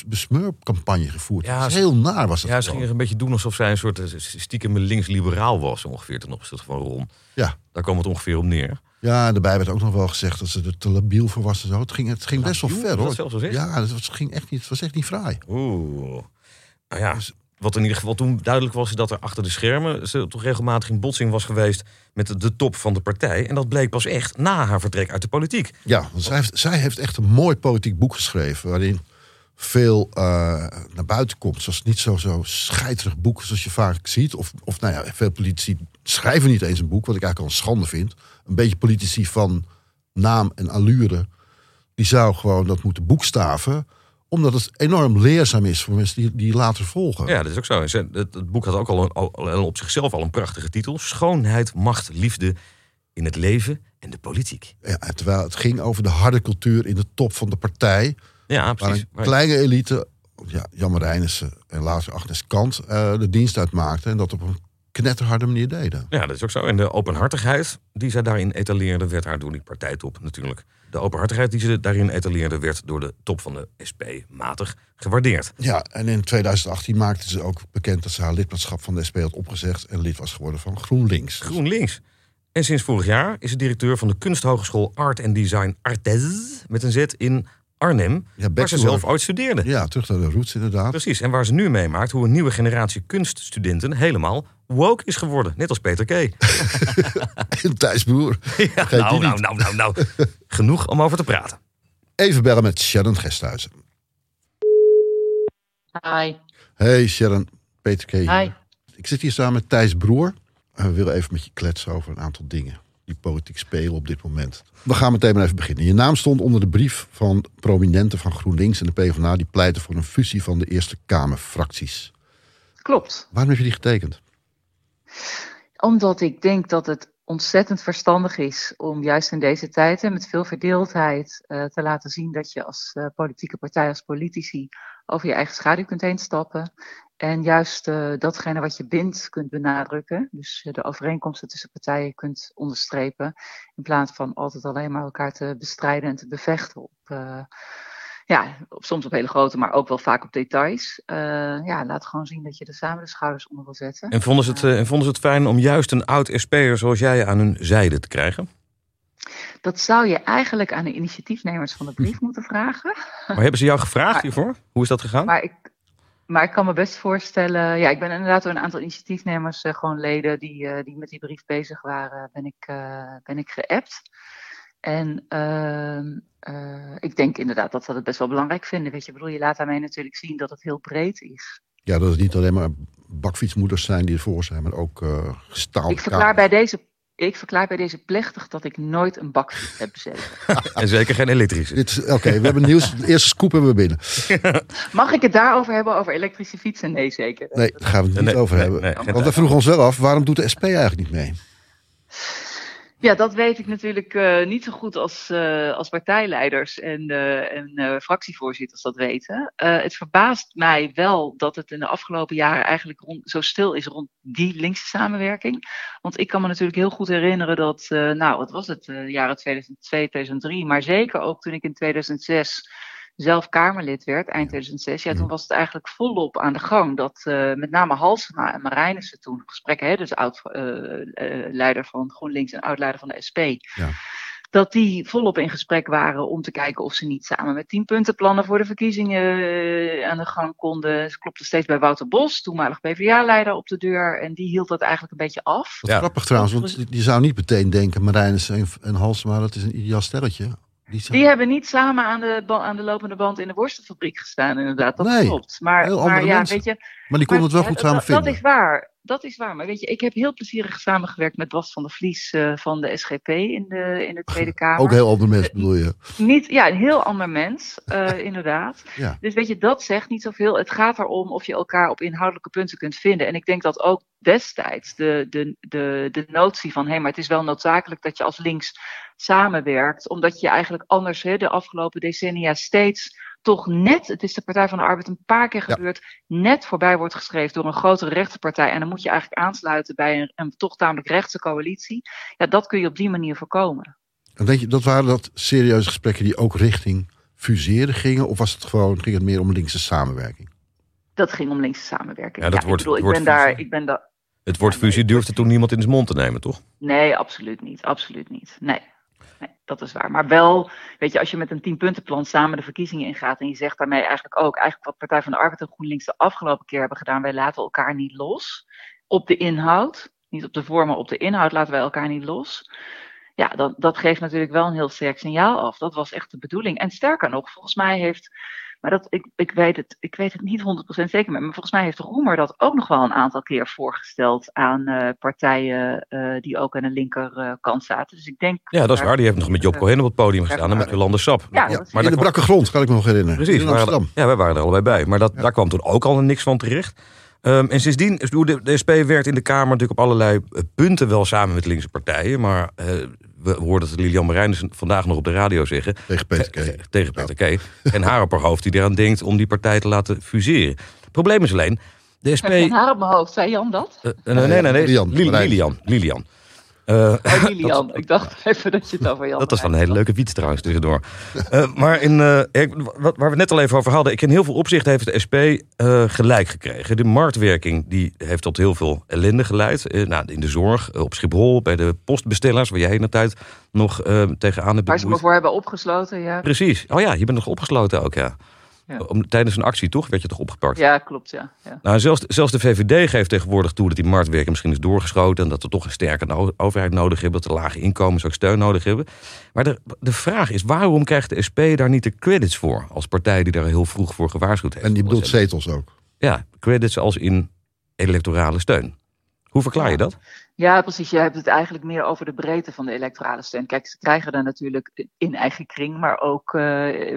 besmeurcampagne gevoerd. Ja, heel naar was het Ja, ze gewoon. ging er een beetje doen alsof zij een soort eh, stiekem links-liberaal was, ongeveer ten opzichte van Ron. Ja. Daar kwam het ongeveer op neer. Ja, en daarbij werd ook nog wel gezegd dat ze er te labiel voor was en zo. Het ging, het ging best wel ver Is dat hoor. zelfs zeggen? Ja, het was, ging echt niet, het was echt niet fraai. Oeh. Nou ja, Dus- wat in ieder geval toen duidelijk was, is dat er achter de schermen ze toch regelmatig in botsing was geweest met de, de top van de partij. En dat bleek pas echt na haar vertrek uit de politiek. Ja, want zij heeft, zij heeft echt een mooi politiek boek geschreven. waarin veel uh, naar buiten komt. Zoals niet zo, zo scheiterig boek zoals je vaak ziet. Of, of nou ja, veel politici schrijven niet eens een boek, wat ik eigenlijk al een schande vind. Een beetje politici van naam en allure, die zou gewoon dat moeten boekstaven omdat het enorm leerzaam is voor mensen die, die later volgen. Ja, dat is ook zo. Het, het boek had ook al, al, al, op zichzelf al een prachtige titel. Schoonheid, macht, liefde in het leven en de politiek. Ja, terwijl het ging over de harde cultuur in de top van de partij. Ja, precies. Waar een kleine elite, ja, Jan Reinissen en later Agnes Kant, uh, de dienst uitmaakte. En dat op een knetterharde manier deden. Ja, dat is ook zo. En de openhartigheid die zij daarin etaleerde, werd haar door die partijtop natuurlijk. De openhartigheid die ze daarin etaleerde, werd door de top van de SP matig gewaardeerd. Ja, en in 2018 maakte ze ook bekend dat ze haar lidmaatschap van de SP had opgezegd en lid was geworden van GroenLinks. GroenLinks. En sinds vorig jaar is ze directeur van de kunsthogeschool Art en Design Artes met een Z in Arnhem, Ja, waar ze zelf ooit studeerde. Ja, terug naar de roots inderdaad. Precies, en waar ze nu meemaakt hoe een nieuwe generatie kunststudenten helemaal woke is geworden. Net als Peter K. [laughs] En Thijs. [laughs] Ja, die nou, nou, nou, nou, nou. Genoeg om over te praten. Even bellen met Sharon Gesthuizen. Hi. Hey Sharon, Peter K. Hi. Ik zit hier samen met Thijs Broer. En we willen even met je kletsen over een aantal dingen die politiek spelen op dit moment. We gaan meteen maar even beginnen. Je naam stond onder de brief van prominenten van GroenLinks en de PvdA... die pleiten voor een fusie van de Eerste Kamerfracties. Klopt. Waarom heb je die getekend? Omdat ik denk dat het ontzettend verstandig is om juist in deze tijden met veel verdeeldheid eh, te laten zien dat je als eh, politieke partij, als politici over je eigen schaduw kunt heen stappen. En juist eh, datgene wat je bindt kunt benadrukken. Dus eh, de overeenkomsten tussen partijen kunt onderstrepen. In plaats van altijd alleen maar elkaar te bestrijden en te bevechten op, eh, ja, op, soms op hele grote, maar ook wel vaak op details. Ja, laat gewoon zien dat je er samen de schouders onder wil zetten. En vonden ze het, en vonden ze het fijn om juist een oud SP'er zoals jij aan hun zijde te krijgen? Dat zou je eigenlijk aan de initiatiefnemers van de brief [laughs] moeten vragen. Maar hebben ze jou gevraagd Maar- hiervoor? Hoe is dat gegaan? Maar ik, maar ik kan me best voorstellen. Ja, ik ben inderdaad door een aantal initiatiefnemers, eh, gewoon leden die, eh, die met die brief bezig waren, ben ik, eh, ben ik geappt. En ehm, eh, ik denk inderdaad dat ze dat best wel belangrijk vinden. Weet je, ik bedoel, je laat daarmee natuurlijk zien dat het heel breed is. Ja, dat het niet alleen maar bakfietsmoeders zijn die ervoor zijn, maar ook gestaalde Ik verklaar, bij deze, ik verklaar bij deze plechtig dat ik nooit een bakfiets heb bezeten. [laughs] En zeker geen elektrische. Oké, we hebben nieuws. De eerste scoop hebben we binnen. [laughs] Mag ik het daarover hebben, over elektrische fietsen? Nee, zeker. Nee, daar gaan we het niet Nee, over nee, hebben. nee, Want we vroegen ons wel af, waarom doet de SP eigenlijk niet mee? Ja, dat weet ik natuurlijk eh, niet zo goed als, eh, als partijleiders en, eh, en fractievoorzitters dat weten. Het verbaast mij wel dat het in de afgelopen jaren eigenlijk rond, zo stil is rond die linkse samenwerking. Want ik kan me natuurlijk heel goed herinneren dat, nou wat was het, jaren 2002, 2003, maar zeker ook toen ik in 2006 zelf Kamerlid werd, eind 2006, ja, toen was het eigenlijk volop aan de gang dat eh, met name Halsema en Marijnissen toen gesprekken, hè, dus oud-leider van GroenLinks en oud-leider van de SP, Ja. dat die volop in gesprek waren om te kijken of ze niet samen met tienpuntenplannen voor de verkiezingen eh, aan de gang konden. Ze klopte steeds bij Wouter Bos, toenmalig PvdA-leider, op de deur en die hield dat eigenlijk een beetje af. Wat Ja. grappig trouwens, want je zou niet meteen denken, Marijnus en, en Halsema, dat is een ideaal stelletje. Die zijn- Die hebben niet samen aan de, aan de lopende band in de worstenfabriek gestaan, inderdaad. Dat Nee, klopt. Maar, heel maar andere ja, mensen. weet je, maar die konden het wel Maar, goed samen dat, dat vinden. is waar. Dat is waar. Maar weet je, ik heb heel plezierig samengewerkt met Bas van der Vlies eh, van de SGP in de, in de Tweede [laughs] Kamer. Ook heel andere mensen bedoel je. Niet, ja, een heel ander mens, eh, [laughs] inderdaad. Ja. Dus weet je, dat zegt niet zoveel. Het gaat erom of je elkaar op inhoudelijke punten kunt vinden. En ik denk dat ook destijds de, de, de, de notie van, hé, maar het is wel noodzakelijk dat je als links samenwerkt. Omdat je eigenlijk anders hè, de afgelopen decennia steeds toch net, het is de Partij van de Arbeid een paar keer Ja. gebeurd, net voorbij wordt geschreven door een grotere rechterpartij. En dan moet je eigenlijk aansluiten bij een, een toch tamelijk rechtse coalitie. Ja, dat kun je op die manier voorkomen. En denk je, dat waren dat serieuze gesprekken die ook richting fuseren gingen? Of was het gewoon, ging het meer om linkse samenwerking? Dat ging om linkse samenwerking. Ja, dat ik wordt- bedoel, ik wordt ben daar, ik ben daar. Het woord Ja, nee, fusie durfde toen niemand in zijn mond te nemen, toch? Nee, absoluut niet. Absoluut niet. Nee. Nee, dat is waar. Maar wel, weet je, als je met een tienpuntenplan samen de verkiezingen ingaat en je zegt daarmee eigenlijk ook, eigenlijk wat Partij van de Arbeid en GroenLinks de afgelopen keer hebben gedaan, wij laten elkaar niet los op de inhoud, niet op de vorm, maar op de inhoud laten wij elkaar niet los. Ja, dat, dat geeft natuurlijk wel een heel sterk signaal af. Dat was echt de bedoeling. En sterker nog, volgens mij heeft Maar dat, ik, ik, weet het, ik weet het niet 100% zeker. Maar volgens mij heeft Roemer dat ook nog wel een aantal keer voorgesteld aan uh, partijen uh, die ook aan de linkerkant zaten. Dus ik denk. Ja, dat is waar. Die heeft nog met Job Cohen op het podium gestaan en met Jolande Sap. Ja, ja, maar in de brakke grond, kan ik me nog herinneren. Precies. In Amsterdam. Ja, wij waren er allebei bij. Maar dat, daar kwam toen ook al niks van terecht. Um, en sindsdien, de, de SP werkt in de Kamer natuurlijk op allerlei punten wel samen met linkse partijen. Maar uh, we hoorden het Lilian Marijnissen vandaag nog op de radio zeggen. Tegen Peter K. Te, tegen Peter K. En haar op haar hoofd die eraan denkt om die partij te laten fuseren. Het probleem is alleen, de SP... Haar op mijn hoofd, zei Jan dat? Uh, nee, nee, nee. nee. Lilian. Lilian. Lilian. Uh, oh, Lilian. ik dacht [laughs] even dat je het over Jan Dat was van een hele leuke fiets trouwens tussendoor. uh, maar in, uh, wat, waar we net al even over hadden... Ik in heel veel opzichten heeft de SP gelijk gekregen. De marktwerking die heeft tot heel veel ellende geleid. nou, in de zorg, op Schiphol, bij de postbestellers... waar jij de tijd nog tegenaan hebt Waar ze me voor hebben opgesloten, ja. Precies. Oh ja, je bent nog opgesloten ook, ja. Ja. Om, tijdens een actie, toch? Werd je toch opgepakt? Ja, klopt, ja. ja. Nou, zelfs, zelfs de VVD geeft tegenwoordig toe dat die marktwerking misschien is doorgeschoten... en dat we toch een sterke no overheid nodig hebben... dat de lage inkomens ook steun nodig hebben. Maar de, de vraag is, waarom krijgt de SP daar niet de credits voor... als partij die daar heel vroeg voor gewaarschuwd heeft? En die bedoelt zetels ook? Ja, credits als in electorale steun. Hoe verklaar je dat? Ja, precies. Je hebt het eigenlijk meer over de breedte van de electorale steun. Kijk, ze krijgen daar natuurlijk in eigen kring, maar ook uh,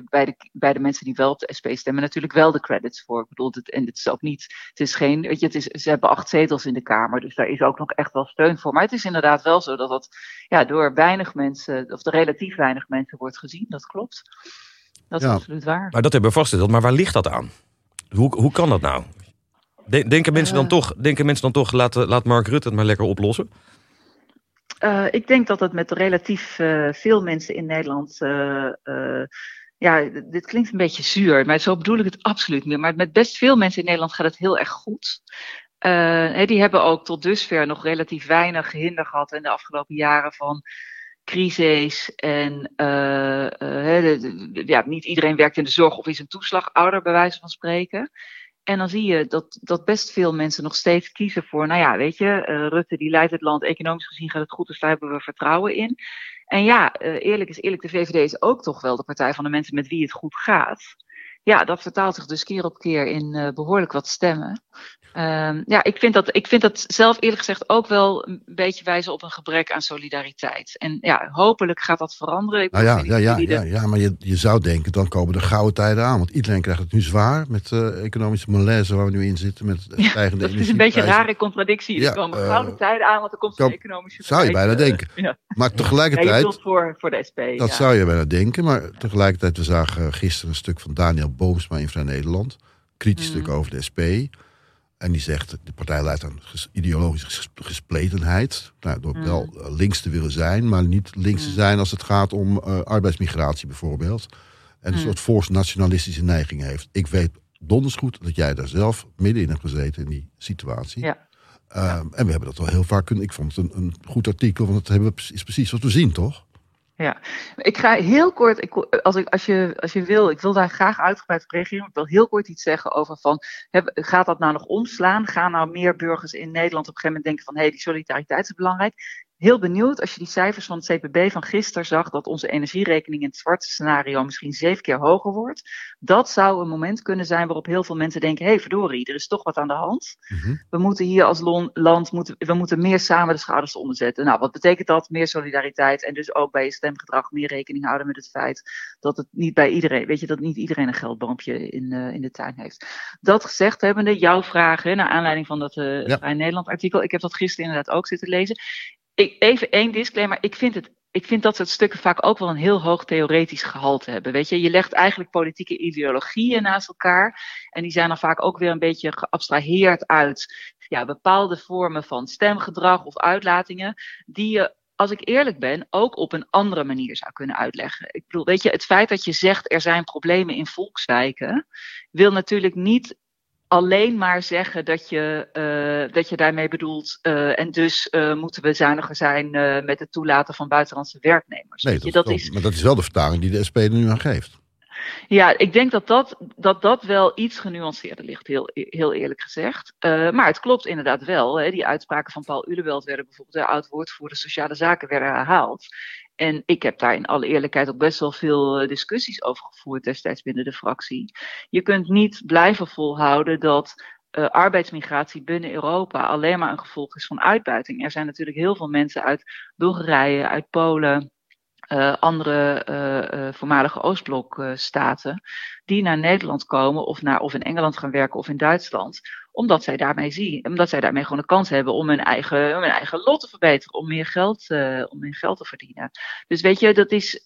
bij, de, bij de mensen die wel op de SP stemmen, natuurlijk wel de credits voor. Ik bedoel, het, en het is ook niet, het is geen, weet je, het is, ze hebben acht zetels in de Kamer, dus daar is ook nog echt wel steun voor. Maar het is inderdaad wel zo dat dat ja, door weinig mensen, of de relatief weinig mensen wordt gezien. Dat klopt. Dat is Ja. absoluut waar. Maar dat hebben we vastgesteld. Maar waar ligt dat aan? Hoe, hoe kan dat nou? De- Denken mensen, dan Eh. toch, denken mensen dan toch, laat, laat Mark Rutte het maar lekker oplossen? Eh, ik denk dat het met relatief eh, veel mensen in Nederland. ja, dit klinkt een beetje zuur, maar zo bedoel ik het absoluut niet. Maar met best veel mensen in Nederland gaat het heel erg goed. Die hebben ook tot dusver nog relatief weinig hinder gehad in de afgelopen jaren van crisis. En de- de- ja, niet iedereen werkt in de zorg of is een toeslagouder, bij wijze van spreken. En dan zie je dat, dat best veel mensen nog steeds kiezen voor, nou ja, weet je, eh, Rutte die leidt het land, economisch gezien gaat het goed, dus daar hebben we vertrouwen in. En ja, eh, eerlijk is eerlijk, de VVD is ook toch wel de partij van de mensen met wie het goed gaat. Ja, dat vertaalt zich dus keer op keer in eh, behoorlijk wat stemmen. Ehm, ja, ik vind, dat, ik vind dat zelf eerlijk gezegd ook wel een beetje wijzen op een gebrek aan solidariteit. En ja, hopelijk gaat dat veranderen. Ik Nou ja, ja, ja, ja, ja, maar je, je zou denken, dan komen de gouden tijden aan. Want iedereen krijgt het nu zwaar met eh economische malaise waar we nu in zitten. Met Ja, [laughs] stijgende dat is een beetje een rare contradictie. Ja, er komen eh, gouden tijden aan, want er komt een economische zou je bijna eh, denken. Ja. Maar Ja, tegelijkertijd, bedoelt voor, voor de SP. dat ja. zou je bijna denken. Maar tegelijkertijd, we zagen gisteren een stuk van Daniel Boomsma in Vrij Nederland. Kritisch Mm. stuk over de SP. En die zegt, de partij leidt aan ges- ideologische ges- gespletenheid. Nou, door Mm. wel eh, links te willen zijn, maar niet links te Mm. zijn als het gaat om eh, arbeidsmigratie bijvoorbeeld. En een Mm. soort forse nationalistische neiging heeft. Ik weet donders goed dat jij daar zelf midden in hebt gezeten in die situatie. Ja. Ehm, en we hebben dat wel heel vaak kunnen. Ik vond het een, een goed artikel, want het hebben we, is precies wat we zien, toch? Ja, ik ga heel kort, ik, als, ik, als, je, als je wil, ik wil daar graag uitgebreid op reageren. Ik wil heel kort iets zeggen over van, gaat dat nou nog omslaan? Gaan nou meer burgers in Nederland op een gegeven moment denken van, hé, hey, die solidariteit is belangrijk. Heel benieuwd als je die cijfers van het CPB van gisteren zag, dat onze energierekening in het zwarte scenario misschien zeven keer hoger wordt. Dat zou een moment kunnen zijn waarop heel veel mensen denken, hé, hey, verdorie, er is toch wat aan de hand. Mhm. We moeten hier als land moeten, we moeten meer samen de schouders onder zetten. Nou, wat betekent dat? Meer solidariteit en dus ook bij je stemgedrag meer rekening houden met het feit dat het niet bij iedereen, weet je, dat niet iedereen een geldboompje in, eh, in de tuin heeft. Dat gezegd hebbende, jouw vragen naar aanleiding van dat eh Ja. Vrij Nederland artikel, ik heb dat gisteren inderdaad ook zitten lezen. Ik, even één disclaimer, ik vind het ik vind dat soort stukken vaak ook wel een heel hoog theoretisch gehalte hebben. Weet je, je legt eigenlijk politieke ideologieën naast elkaar. En die zijn dan vaak ook weer een beetje geabstraheerd uit ja, bepaalde vormen van stemgedrag of uitlatingen. Die je, als ik eerlijk ben, ook op een andere manier zou kunnen uitleggen. Ik bedoel, weet je, het feit dat je zegt er zijn problemen in volkswijken, wil natuurlijk niet alleen maar zeggen dat je, eh, dat je daarmee bedoelt. eh, en dus eh, moeten we zuiniger zijn met het toelaten van buitenlandse werknemers. Nee, je, dat, is, maar dat is wel de vertaling die de SP er nu aan geeft. ja, ik denk dat dat, dat, dat wel iets genuanceerder ligt, heel, heel eerlijk gezegd. Maar het klopt inderdaad wel. Hè, die uitspraken van Paul Uleveld werden bijvoorbeeld, de oud-woordvoerder sociale zaken, werden herhaald. En ik heb daar in alle eerlijkheid ook best wel veel discussies over gevoerd destijds binnen de fractie. Je kunt niet blijven volhouden dat uh, arbeidsmigratie binnen Europa alleen maar een gevolg is van uitbuiting. Er zijn natuurlijk heel veel mensen uit Bulgarije, uit Polen, uh, andere uh, voormalige Oostblokstaten, die naar Nederland komen of, naar, of in Engeland gaan werken of in Duitsland, omdat zij daarmee zien, omdat zij daarmee gewoon een kans hebben om hun eigen, om hun eigen lot te verbeteren, om meer geld, uh, om meer geld te verdienen. Dus weet je, dat is,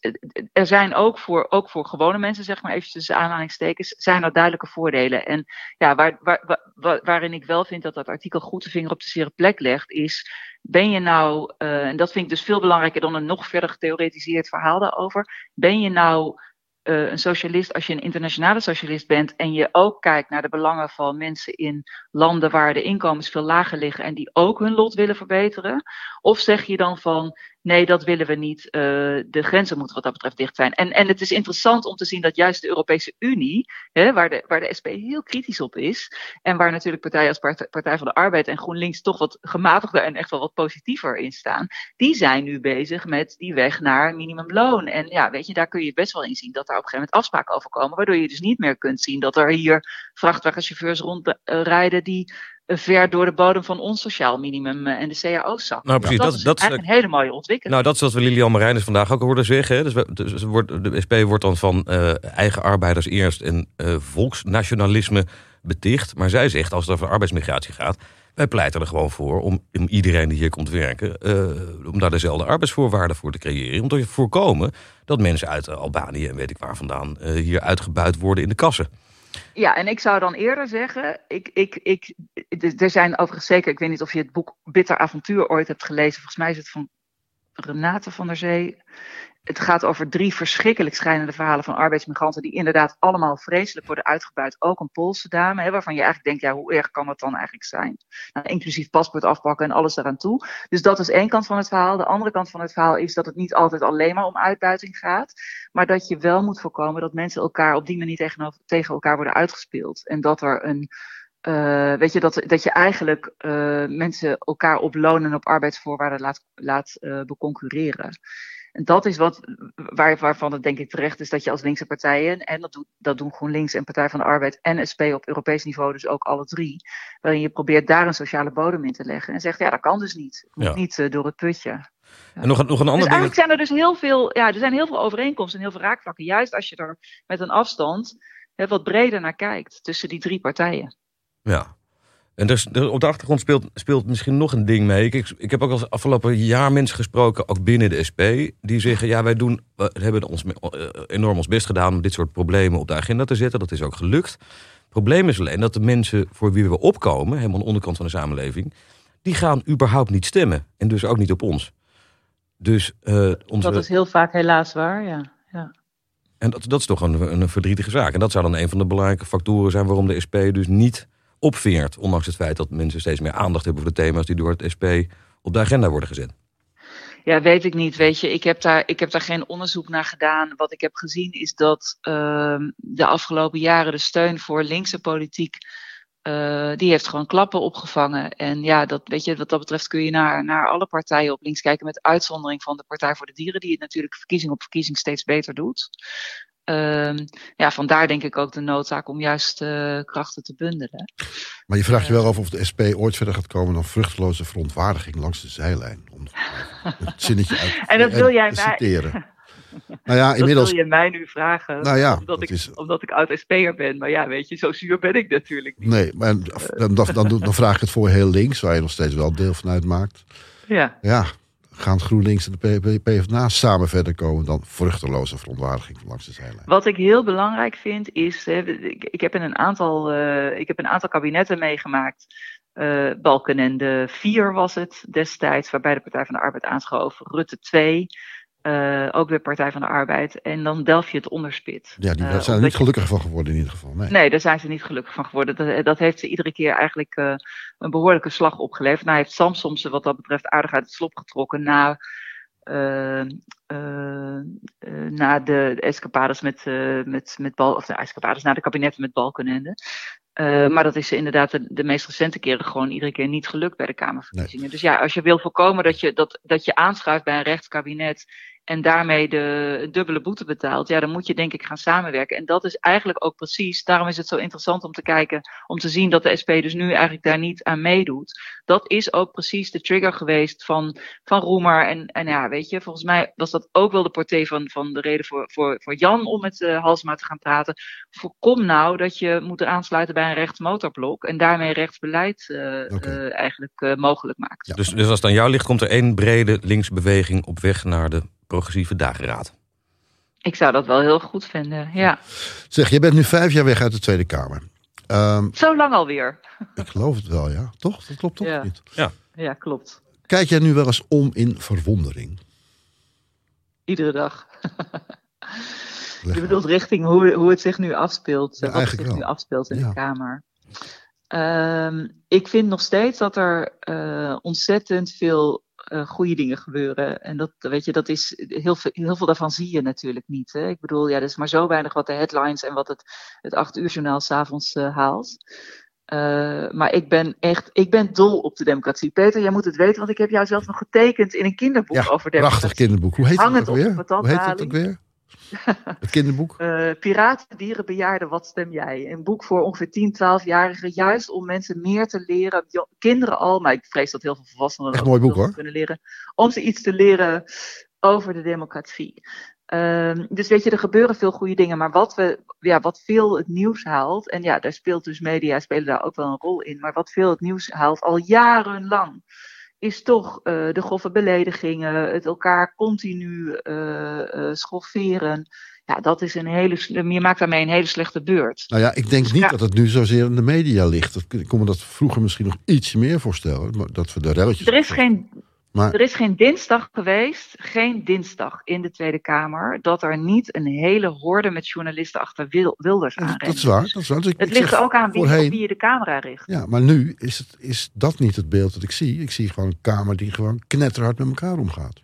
er zijn ook voor, ook voor gewone mensen, zeg maar eventjes aanhalingstekens, zijn er duidelijke voordelen. En ja, waar, waar, waar, waarin ik wel vind dat dat artikel goed de vinger op de zere plek legt, is ben je nou, uh, en dat vind ik dus veel belangrijker dan een nog verder getheoretiseerd verhaal daarover, ben je nou uh, een socialist, als je een internationale socialist bent en je ook kijkt naar de belangen van mensen in landen waar de inkomens veel lager liggen en die ook hun lot willen verbeteren? Of zeg je dan van nee, dat willen we niet, uh, de grenzen moeten wat dat betreft dicht zijn. En, en het is interessant om te zien dat juist de Europese Unie, hè, waar, de, waar de SP heel kritisch op is, en waar natuurlijk partijen als Partij, van de Arbeid en GroenLinks toch wat gematigder en echt wel wat positiever in staan, die zijn nu bezig met die weg naar minimumloon. En ja, weet je, daar kun je best wel in zien dat daar op een gegeven moment afspraken over komen, waardoor je dus niet meer kunt zien dat er hier vrachtwagenchauffeurs rondrijden die ver door de bodem van ons sociaal minimum eh, en de cao's zak. Nou, precies. Dat, dat, is eigenlijk een hele mooie ontwikkeling. Nou, dat is wat we Lilian Marijnis vandaag ook hoorden zeggen. Hè. Dus, dus wordt, de SP wordt dan van uh, eigen arbeiders eerst en uh, volksnationalisme beticht. Maar zij zegt, als het over arbeidsmigratie gaat... wij pleiten er gewoon voor om, om iedereen die hier komt werken... Uh, om daar dezelfde arbeidsvoorwaarden voor te creëren. Om te voorkomen dat mensen uit Albanië en weet ik waar vandaan... hier uitgebuit worden in de kassen. Ja, en ik zou dan eerder zeggen, ik, ik, ik, er zijn overigens zeker, ik weet niet of je het boek Bitter Avontuur ooit hebt gelezen, volgens mij is het van Renate van der Zee. Het gaat over drie verschrikkelijk schrijnende verhalen van arbeidsmigranten die inderdaad allemaal vreselijk worden uitgebuit. Ook een Poolse dame, hè, waarvan je eigenlijk denkt, ja, hoe erg kan dat dan eigenlijk zijn? Nou, inclusief paspoort afpakken en alles eraan toe. Dus dat is één kant van het verhaal. De andere kant van het verhaal is dat het niet altijd alleen maar om uitbuiting gaat. Maar dat je wel moet voorkomen dat mensen elkaar op die manier tegenover, tegen elkaar worden uitgespeeld. En dat er een uh, weet je, dat, dat je eigenlijk uh, mensen elkaar op loon en op arbeidsvoorwaarden laat, laat uh, beconcurreren. En dat is wat, waar, waarvan het denk ik terecht is dat je als linkse partijen, en dat, doet, dat doen GroenLinks en Partij van de Arbeid en SP op Europees niveau, dus ook alle drie, waarin je probeert daar een sociale bodem in te leggen en zegt, ja, dat kan dus niet. Het moet ja. niet uh, door het putje. Ja. En nog, nog een ander dus ding. eigenlijk zijn er dus heel veel, ja, er zijn heel veel overeenkomsten en heel veel raakvlakken, juist als je er met een afstand hè, wat breder naar kijkt tussen die drie partijen. Ja, en dus, op de achtergrond speelt, speelt misschien nog een ding mee. Ik, ik heb ook al afgelopen jaar mensen gesproken, ook binnen de SP, die zeggen: ja, wij doen, we hebben ons enorm ons best gedaan om dit soort problemen op de agenda te zetten. Dat is ook gelukt. Het probleem is alleen dat de mensen voor wie we opkomen, helemaal aan de onderkant van de samenleving, die gaan überhaupt niet stemmen. En dus ook niet op ons. Dus, uh, onze... Dat is heel vaak helaas waar, ja. ja. En dat, dat is toch een, een verdrietige zaak. En dat zou dan een van de belangrijke factoren zijn waarom de SP dus niet opveert. Ondanks het feit dat mensen steeds meer aandacht hebben voor de thema's die door het SP op de agenda worden gezet. Ja, weet ik niet. Weet je, ik heb daar, ik heb daar geen onderzoek naar gedaan. Wat ik heb gezien is dat uh, de afgelopen jaren de steun voor linkse politiek. Uh, die heeft gewoon klappen opgevangen. En ja, dat, weet je, wat dat betreft kun je naar, naar alle partijen op links kijken. Met uitzondering van de Partij voor de Dieren, die het natuurlijk verkiezing op verkiezing steeds beter doet. Uh, ja, vandaar denk ik ook de noodzaak om juist uh, krachten te bundelen. Maar je vraagt je wel af of de SP ooit verder gaat komen dan vruchteloze verontwaardiging langs de zijlijn. Om het zinnetje uit [laughs] en dat wil jij te citeren. [laughs] Nou ja, inmiddels... Dat wil je mij nu vragen, nou ja, omdat, ik, is... omdat ik oud-SP'er ben. Maar ja, weet je, zo zuur ben ik natuurlijk niet. Nee, maar dan, dan, dan, dan vraag ik het voor heel links, waar je nog steeds wel deel van uitmaakt. Ja. Ja, gaan GroenLinks en de PvdA samen verder komen dan vruchteloze verontwaardiging langs de zijlijn. Wat ik heel belangrijk vind is, ik, heb in een aantal, uh, ik heb een aantal kabinetten meegemaakt. Uh, Balkenende 4 was het destijds, waarbij de Partij van de Arbeid aanschoof. Rutte 2, uh, ook weer Partij van de Arbeid. En dan delf je het onderspit. Ja, die, daar zijn er niet gelukkig van geworden in ieder geval. Nee. nee, daar zijn ze niet gelukkig van geworden. Dat, dat heeft ze iedere keer eigenlijk uh, een behoorlijke slag opgeleverd. Nou heeft Samsom ze wat dat betreft aardig uit het slop getrokken na, na de, de escapades met, met, met bal, of de escapades na de kabinetten met Balkenende. Uh, maar dat is inderdaad de, de, meest recente keren gewoon iedere keer niet gelukt bij de Kamerverkiezingen. Nee. Dus ja, als je wil voorkomen dat je, dat, dat je aanschuift bij een rechtskabinet en daarmee de dubbele boete betaalt, ja, dan moet je denk ik gaan samenwerken. En dat is eigenlijk ook precies, daarom is het zo interessant om te kijken, om te zien dat de SP dus nu eigenlijk daar niet aan meedoet. Dat is ook precies de trigger geweest van, van Roemer. En, en ja, weet je, volgens mij was dat ook wel de portée van, van de reden voor, voor, voor Jan om met uh, Halsema te gaan praten. Voorkom nou dat je moet aansluiten bij een rechtsmotorblok en daarmee rechtsbeleid uh, okay. uh, eigenlijk mogelijk maakt. Ja. Dus, dus als het aan jou ligt, komt er één brede linksbeweging op weg naar de progressieve dageraad. Ik zou dat wel heel goed vinden, ja. Zeg, je bent nu vijf jaar weg uit de Tweede Kamer. Um, Zo lang alweer. [laughs] Ik geloof het wel, ja. Toch? Dat klopt toch ja. niet? Ja. ja, klopt. Kijk jij nu wel eens om in verwondering? Iedere dag. [laughs] je bedoelt richting hoe, hoe het zich nu afspeelt. Ja, wat het zich nu afspeelt in ja. de Kamer. Um, ik vind nog steeds dat er uh, ontzettend veel uh, goede dingen gebeuren. En dat, weet je, dat is, heel, veel, heel veel daarvan zie je natuurlijk niet. Hè? Ik bedoel, ja, er is maar zo weinig wat de headlines en wat het, het acht uur journaal s'avonds uh, haalt. Uh, maar ik ben echt, ik ben dol op de democratie. Peter, jij moet het weten, want ik heb jou zelf nog getekend in een kinderboek ja, over democratie. prachtig kinderboek. Hoe heet Hang het ook weer? Hoe heet het ook weer? [laughs] Het kinderboek? Uh, Piraten, dieren, bejaarden, wat stem jij? Een boek voor ongeveer 10, 12-jarigen, juist om mensen meer te leren. Kinderen al, maar ik vrees dat heel veel volwassenen Echt mooi boek hoor. kunnen leren. Om ze iets te leren over de democratie. Uh, dus weet je, er gebeuren veel goede dingen. Maar wat, we, ja, wat veel het nieuws haalt, en ja, daar speelt dus media spelen daar ook wel een rol in. Maar wat veel het nieuws haalt al jarenlang is toch uh, de grove beledigingen, het elkaar continu uh, schofferen. Ja, dat is een hele. Je maakt daarmee een hele slechte beurt. Nou ja, ik denk dus, niet ja. dat het nu zozeer in de media ligt. Ik kon me dat vroeger misschien nog iets meer voorstellen. Maar dat we de relletjes. Er is geen. Maar... Er is geen dinsdag geweest, geen dinsdag in de Tweede Kamer, dat er niet een hele horde met journalisten achter wil, Wilders aan Dat is waar. Dat is waar. Dus ik, het ik ligt ook aan wie, voorheen... wie je de camera richt. Ja, maar nu is, het, is dat niet het beeld dat ik zie. Ik zie gewoon een Kamer die gewoon knetterhard met elkaar omgaat.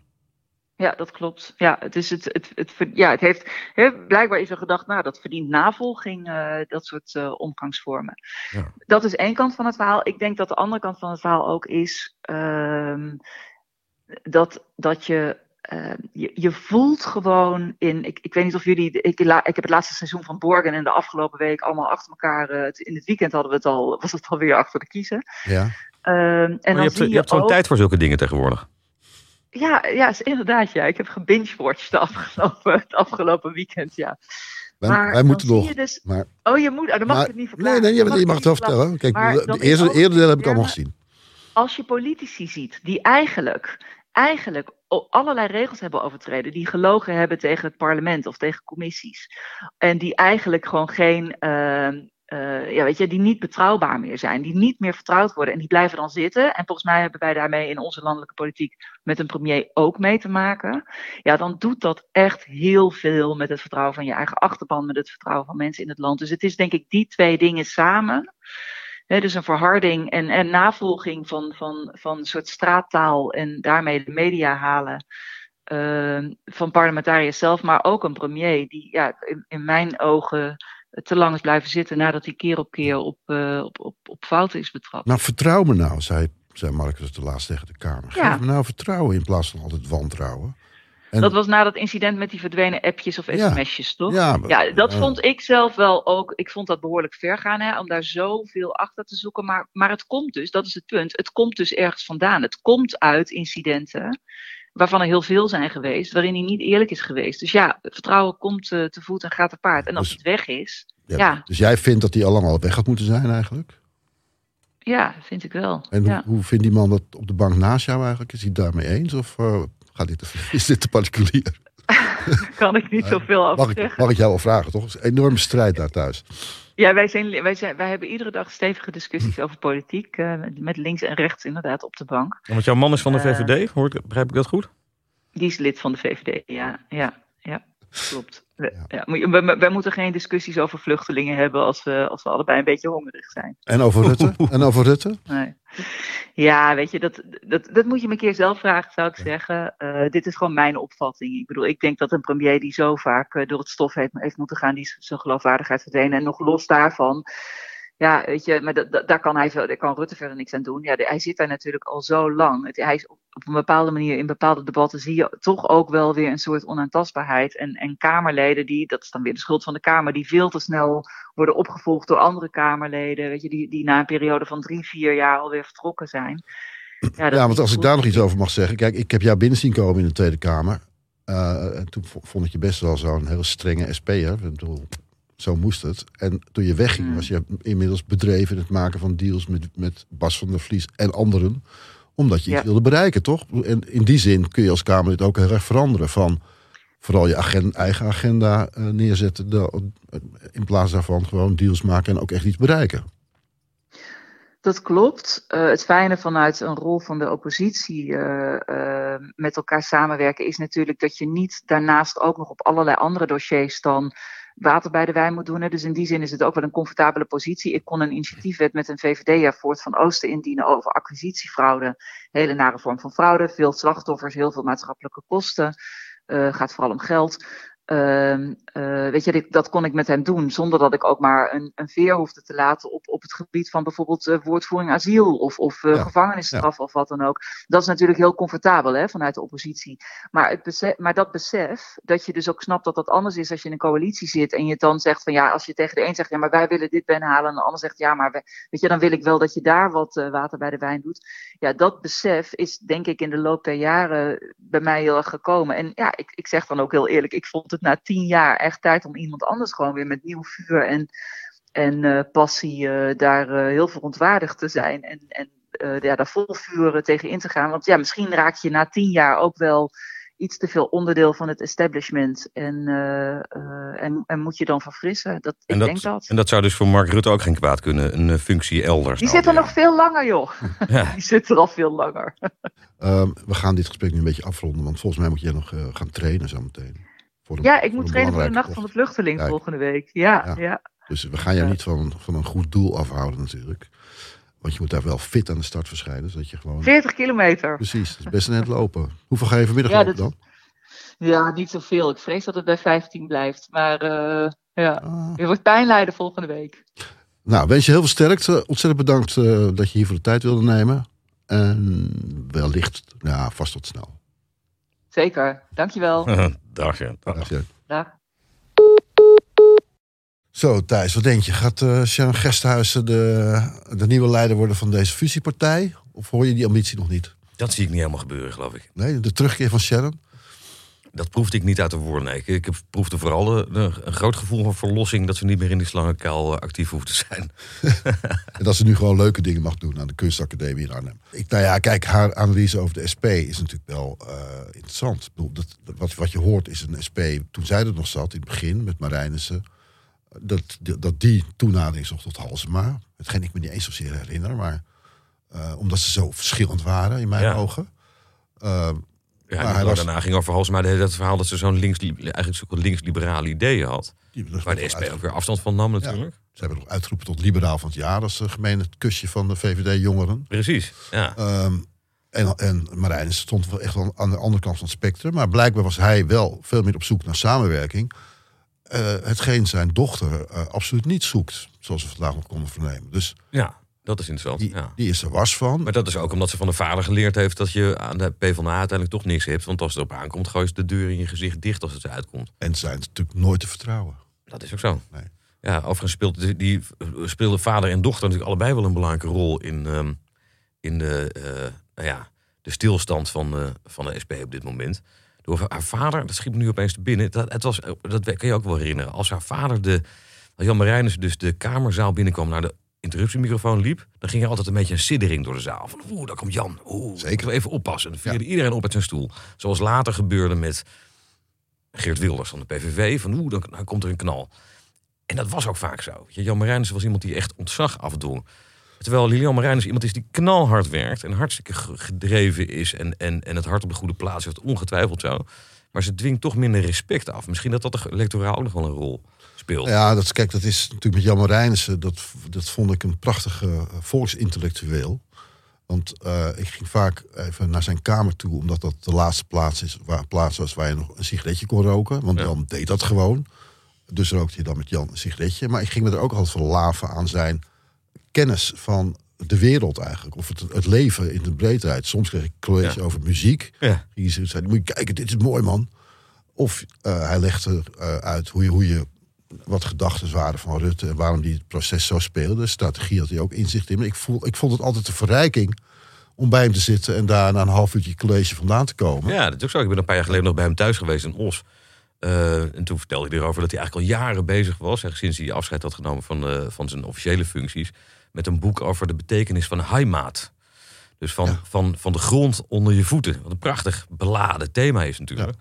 Ja, dat klopt. Ja, het, is het, het, het, ja, het heeft. Hè, blijkbaar is er gedacht, nou, dat verdient navolging, uh, dat soort uh, omgangsvormen. Ja. Dat is één kant van het verhaal. Ik denk dat de andere kant van het verhaal ook is. Uh, dat, dat je, uh, je, je. voelt gewoon in. Ik, ik weet niet of jullie. Ik, ik heb het laatste seizoen van Borgen en de afgelopen week allemaal achter elkaar. Uh, in het weekend hadden we het al. Was het alweer achter de kiezen. Ja. Uh, en dan je hebt, je hebt zo'n tijd voor zulke dingen tegenwoordig. Ja, ja is inderdaad. Ja. Ik heb gebingewatcht de afgelopen, het afgelopen weekend. Ja. Wij, maar wij moeten nog. Dus, maar, oh, je moet. Oh, dan mag maar, ik het niet verklaren. Nee, nee, je, mag, je mag het wel vertellen. Kijk, de eerste, eerste deel heb ik allemaal gezien. Als je politici ziet die eigenlijk eigenlijk allerlei regels hebben overtreden. Die gelogen hebben tegen het parlement of tegen commissies. En die eigenlijk gewoon geen. Uh, uh, ja, weet je, die niet betrouwbaar meer zijn. Die niet meer vertrouwd worden. En die blijven dan zitten. En volgens mij hebben wij daarmee in onze landelijke politiek met een premier ook mee te maken. Ja, dan doet dat echt heel veel met het vertrouwen van je eigen achterban. Met het vertrouwen van mensen in het land. Dus het is denk ik die twee dingen samen. He, dus een verharding en, en navolging van, van, van een soort straattaal en daarmee de media halen uh, van parlementariërs zelf, maar ook een premier die ja, in, in, mijn ogen te lang is blijven zitten nadat hij keer op keer op, uh, op, op, op fouten is betrapt. Nou, vertrouw me nou, zei, zei Marcus de laatst tegen de Kamer. Geef me nou vertrouwen in plaats van altijd wantrouwen. En... Dat was na dat incident met die verdwenen appjes of sms'jes, ja. toch? Ja, ja dat uh... vond ik zelf wel ook. Ik vond dat behoorlijk ver gaan, hè, om daar zoveel achter te zoeken. Maar, maar het komt dus, dat is het punt. Het komt dus ergens vandaan. Het komt uit incidenten waarvan er heel veel zijn geweest, waarin hij niet eerlijk is geweest. Dus ja, vertrouwen komt uh, te voet en gaat te paard. En als dus, het weg is, ja, ja. Dus jij vindt dat hij al lang al weg had moeten zijn eigenlijk? Ja, vind ik wel. En ja. hoe, hoe vindt die man dat op de bank naast jou eigenlijk? Is hij daarmee eens of uh, gaat dit te, is dit te particulier? [laughs] kan ik niet zoveel over mag ik, zeggen. Mag ik jou wel vragen, toch? Het is een enorme strijd daar thuis. Ja, wij, zijn, wij, zijn, wij hebben iedere dag stevige discussies over politiek. Uh, met links en rechts inderdaad op de bank. Ja, want jouw man is van de VVD, uh, hoort, begrijp ik dat goed? Die is lid van de VVD, ja. ja, ja klopt. Ja. Wij, moeten geen discussies over vluchtelingen hebben als we, als we allebei een beetje hongerig zijn. En over Rutte? [laughs] en over Rutte? Nee. Ja, weet je, dat, dat, dat moet je me een keer zelf vragen, zou ik zeggen. Uh, dit is gewoon mijn opvatting. Ik bedoel, ik denk dat een premier die zo vaak uh, door het stof heeft, heeft moeten gaan, die zijn geloofwaardigheid verdwenen. En nog los daarvan, ja, weet je, maar da- da- daar kan, hij, daar kan Rutte verder niks aan doen. Ja, de- hij zit daar natuurlijk al zo lang. Het, hij is op, op een bepaalde manier, in bepaalde debatten zie je toch ook wel weer een soort onaantastbaarheid. En, en Kamerleden, die, dat is dan weer de schuld van de Kamer, die veel te snel worden opgevolgd door andere Kamerleden. Weet je, die, die na een periode van drie, vier jaar alweer vertrokken zijn. Ja, Ja, want als ik daar nog iets over mag zeggen. Kijk, ik heb jou binnen zien komen in de Tweede Kamer. Eh, en toen vo- vond ik je best wel zo'n heel strenge SP'er. Ik bedoel, zo moest het. En toen je wegging, Hmm. was je inmiddels bedreven in het maken van deals met, met Bas van der Vlies en anderen. Omdat je iets Ja. wilde bereiken, toch? En in die zin kun je als Kamerlid ook heel erg veranderen. Van vooral je eigen agenda eh, neerzetten. de- in plaats daarvan gewoon deals maken en ook echt iets bereiken. Dat klopt. Eh, het fijne vanuit een rol van de oppositie eh, eh, met elkaar samenwerken is natuurlijk dat je niet daarnaast ook nog op allerlei andere dossiers dan water bij de wijn moet doen. Hè. Dus in die zin is het ook wel een comfortabele positie. Ik kon een initiatiefwet met een VVD Voort van Oosten indienen over acquisitiefraude. Hele nare vorm van fraude, veel slachtoffers, heel veel maatschappelijke kosten. Eh gaat vooral om geld. Ehm, eh, weet je, dit, dat kon ik met hem doen zonder dat ik ook maar een, een veer hoefde te laten op, op het gebied van bijvoorbeeld eh, woordvoering asiel of, of eh, Ja, gevangenisstraf of wat dan ook. Dat is natuurlijk heel comfortabel hè, vanuit de oppositie. Maar, het besef, maar dat besef, dat je dus ook snapt dat dat anders is als je in een coalitie zit en je dan zegt van ja, als je tegen de een zegt ja, maar wij willen dit binnenhalen en de ander zegt ja, maar we- weet je, dan wil ik wel dat je daar wat water bij de wijn doet. Ja, dat besef is denk ik in de loop der jaren bij mij heel erg gekomen. En ja, ik, ik zeg dan ook heel eerlijk, ik vond het na tien jaar echt tijd om iemand anders gewoon weer met nieuw vuur en, en eh, passie eh, daar eh, heel verontwaardigd te zijn. En, en eh, ja, daar vol vuur tegen in te gaan. Want ja, misschien raak je na tien jaar ook wel iets te veel onderdeel van het establishment. En, eh, eh, en, en moet je dan verfrissen. Dat, ik En dat, denk dat. en dat zou dus voor Mark Rutte ook geen kwaad kunnen. Een functie elders. Die nou zit er nog veel langer, joh. [laughs] Ja. Die zit er al veel langer. Ehm, we gaan dit gesprek nu een beetje afronden. Want volgens mij moet jij nog gaan trainen zometeen. Voor Ja, ik voor moet trainen voor de Nacht van de. Vluchteling Kijk. volgende week. Ja, Ja. ja. Dus we gaan jou Ja. niet van, van een goed doel afhouden natuurlijk. Want je moet daar wel fit aan de start verschijnen. Zodat je gewoon... 40 kilometer. Precies, dat is best een eind lopen. Hoeveel ga je vanmiddag Ja, lopen dat- dan? Ja, niet zoveel. Ik vrees dat het bij 15 blijft. Maar eh, ja, Ah. je wordt pijnlijden volgende week. Nou, wens je heel veel sterkte. Ontzettend bedankt eh, dat je hier voor de tijd wilde nemen. En wellicht, ja, vast tot snel. Zeker. Dankjewel. [laughs] Dag, ja. Dag. Dank je. Dag. Zo, Thijs, wat denk je? Gaat eh Sharon Gesthuizen de, de nieuwe leider worden van deze fusiepartij? Of hoor je die ambitie nog niet? Dat zie ik niet helemaal gebeuren, geloof ik. Nee, de terugkeer van Sharon? Dat proefde ik niet uit de woorden. Nee. Ik, proefde vooral de- een groot gevoel van verlossing... dat ze niet meer in die slangenkuil eh, actief hoeft te zijn. [laughs] En dat ze nu gewoon leuke dingen mag doen aan de kunstacademie in Arnhem. Ik, nou ja, kijk, haar analyse over de SP is natuurlijk wel eh, interessant. Ik bedoel, dat, wat, wat je hoort is een SP, toen zij er nog zat in het begin met Marijnissen... Dat, dat die toenadering zocht tot Halsema. Hetgeen ik me niet eens zozeer herinner, maar... eh, omdat ze zo verschillend waren in mijn Ja. ogen. Eh, Ja, Maar hij was- daarna ging over Halsema het verhaal... dat ze zo'n links, eigenlijk zo'n links-liberale ideeën had. Waar de SP ook weer afstand van nam natuurlijk. Ze hebben nog uitgeroepen tot liberaal van het jaar. Dat is een gemeen het kusje van de VVD-jongeren. Precies, ja. Ehm, en, en Marijn stond wel echt wel aan de andere kant van het spectrum. Maar blijkbaar was hij wel veel meer op zoek naar samenwerking. Eh, hetgeen zijn dochter eh, absoluut niet zoekt. Zoals we vandaag nog konden vernemen. Dus ja, dat is interessant. die, ja. die is er was van. Maar dat is ook omdat ze van de vader geleerd heeft... dat je aan de PvdA uiteindelijk toch niks hebt. Want als het erop aankomt, gooi je de deur in je gezicht dicht als het eruit komt. En zijn natuurlijk nooit te vertrouwen. Dat is ook zo. Nee. Ja, overigens speelt die, speelden vader en dochter natuurlijk allebei wel een belangrijke rol in, ehm, in de, eh, nou ja, de stilstand van, eh, van de SP op dit moment. Door haar vader, dat schiet me nu opeens te binnen. Dat, het was, dat kan je ook wel herinneren. Als haar vader, de, als Jan Marijnus, dus de kamerzaal binnenkwam naar de interruptiemicrofoon liep, dan ging er altijd een beetje een siddering door de zaal. Van oeh, daar komt Jan. Oeh, Zeker. even oppassen. Dan vierde iedereen op uit zijn stoel. Zoals later gebeurde met Geert Wilders van de PVV. Van oeh, dan, dan komt er een knal. En dat was ook vaak zo. Jan Marijnissen was iemand die echt ontzag afdwong. Terwijl Lilian Marijnissen iemand is die knalhard werkt... en hartstikke ge- gedreven is en, en, en het hart op de goede plaats heeft. Ongetwijfeld zo. Maar ze dwingt toch minder respect af. Misschien dat dat de electoraal ook nog wel een rol speelt. Ja, dat, kijk, dat is natuurlijk met Jan Marijnissen. Dat, dat vond ik een prachtige eh, volksintellectueel. Want eh, ik ging vaak even naar zijn kamer toe, omdat dat de laatste plaats, is, waar, plaats was waar je nog een sigaretje kon roken. Want Ja. Jan deed dat gewoon. Dus rookte je dan met Jan een sigaretje. Maar ik ging me er ook altijd van laven aan zijn kennis van de wereld eigenlijk. Of het, het leven in de breedheid. Soms kreeg ik college Ja. over muziek. Ja. Ze zei, moet je kijken, dit is mooi man. Of eh, hij legde eh, uit hoe je, hoe je wat gedachten waren van Rutte en waarom die het proces zo speelde. Strategie had hij ook inzicht in. Maar ik, voel, ik vond het altijd een verrijking om bij hem te zitten en daar na een half uurtje college vandaan te komen. Ja, dat is ook zo. Ik ben een paar jaar geleden nog bij hem thuis geweest in Os. Eh, en toen vertelde hij erover dat hij eigenlijk al jaren bezig was, sinds hij afscheid had genomen van, eh, van zijn officiële functies, met een boek over de betekenis van heimaat. Dus van, Ja. van, van de grond onder je voeten. Wat een prachtig beladen thema is natuurlijk.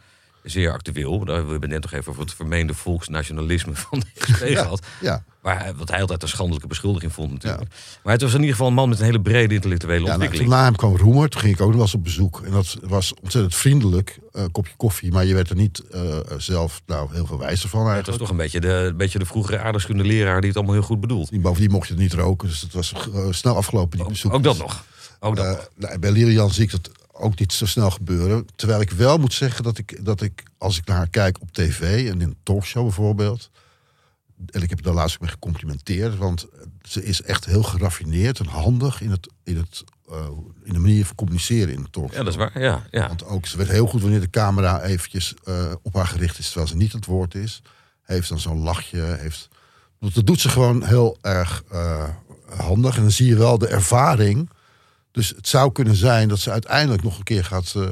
Zeer actueel. We hebben het net nog even over het vermeende volksnationalisme [laughs] van de SP Ja. gehad. Ja, Waar wat hij altijd een schandelijke beschuldiging vond natuurlijk. Maar het was in ieder geval een man met een hele brede intellectuele ja nou, ontwikkeling. na hem kwam Roemer, toen ging ik ook nog wel eens op bezoek. En dat was ontzettend vriendelijk, eh, een kopje koffie. Maar je werd er niet eh, zelf nou, heel veel wijzer van het was eigenlijk. toch een beetje de, een beetje de vroegere aardrijkskunde leraar die het allemaal heel goed bedoelt. Bovendien mocht je het niet roken, dus het was eh, snel afgelopen die bezoek. Ook dat nog. Ook dat Eh, nog. nou, bij Lilian zie ik dat ook niet zo snel gebeuren. Terwijl ik wel moet zeggen dat ik, dat ik als ik naar haar kijk op tv en in een talkshow bijvoorbeeld. En ik heb daar laatst ook mee gecomplimenteerd. Want ze is echt heel geraffineerd en handig in, het, in, het, eh, in de manier van communiceren in de talkshow. Ja, dat is waar. Ja, ja. Want ook, ze weet heel goed wanneer de camera eventjes eh, op haar gericht is terwijl ze niet het woord is. Heeft dan zo'n lachje. Heeft, dat doet ze gewoon heel erg eh, handig. En dan zie je wel de ervaring. Dus het zou kunnen zijn dat ze uiteindelijk nog een keer gaat, eh,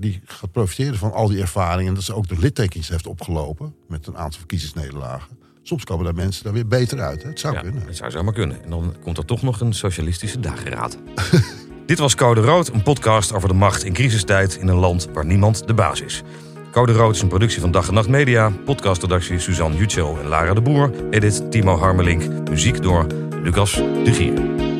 die gaat profiteren van al die ervaringen. En dat ze ook de littekens heeft opgelopen met een aantal verkiezingsnederlagen. Soms komen daar mensen daar weer beter uit. Hè? Het zou ja, kunnen. het zou zomaar kunnen. En dan komt er toch nog een socialistische dageraad. [laughs] Dit was Code Rood, een podcast over de macht in crisistijd in een land waar niemand de baas is. Code Rood is een productie van Dag en Nacht Media. Podcastredactie Suzanne Jutschel en Lara de Boer. Edit Timo Harmelink. Muziek door Lucas de Gier.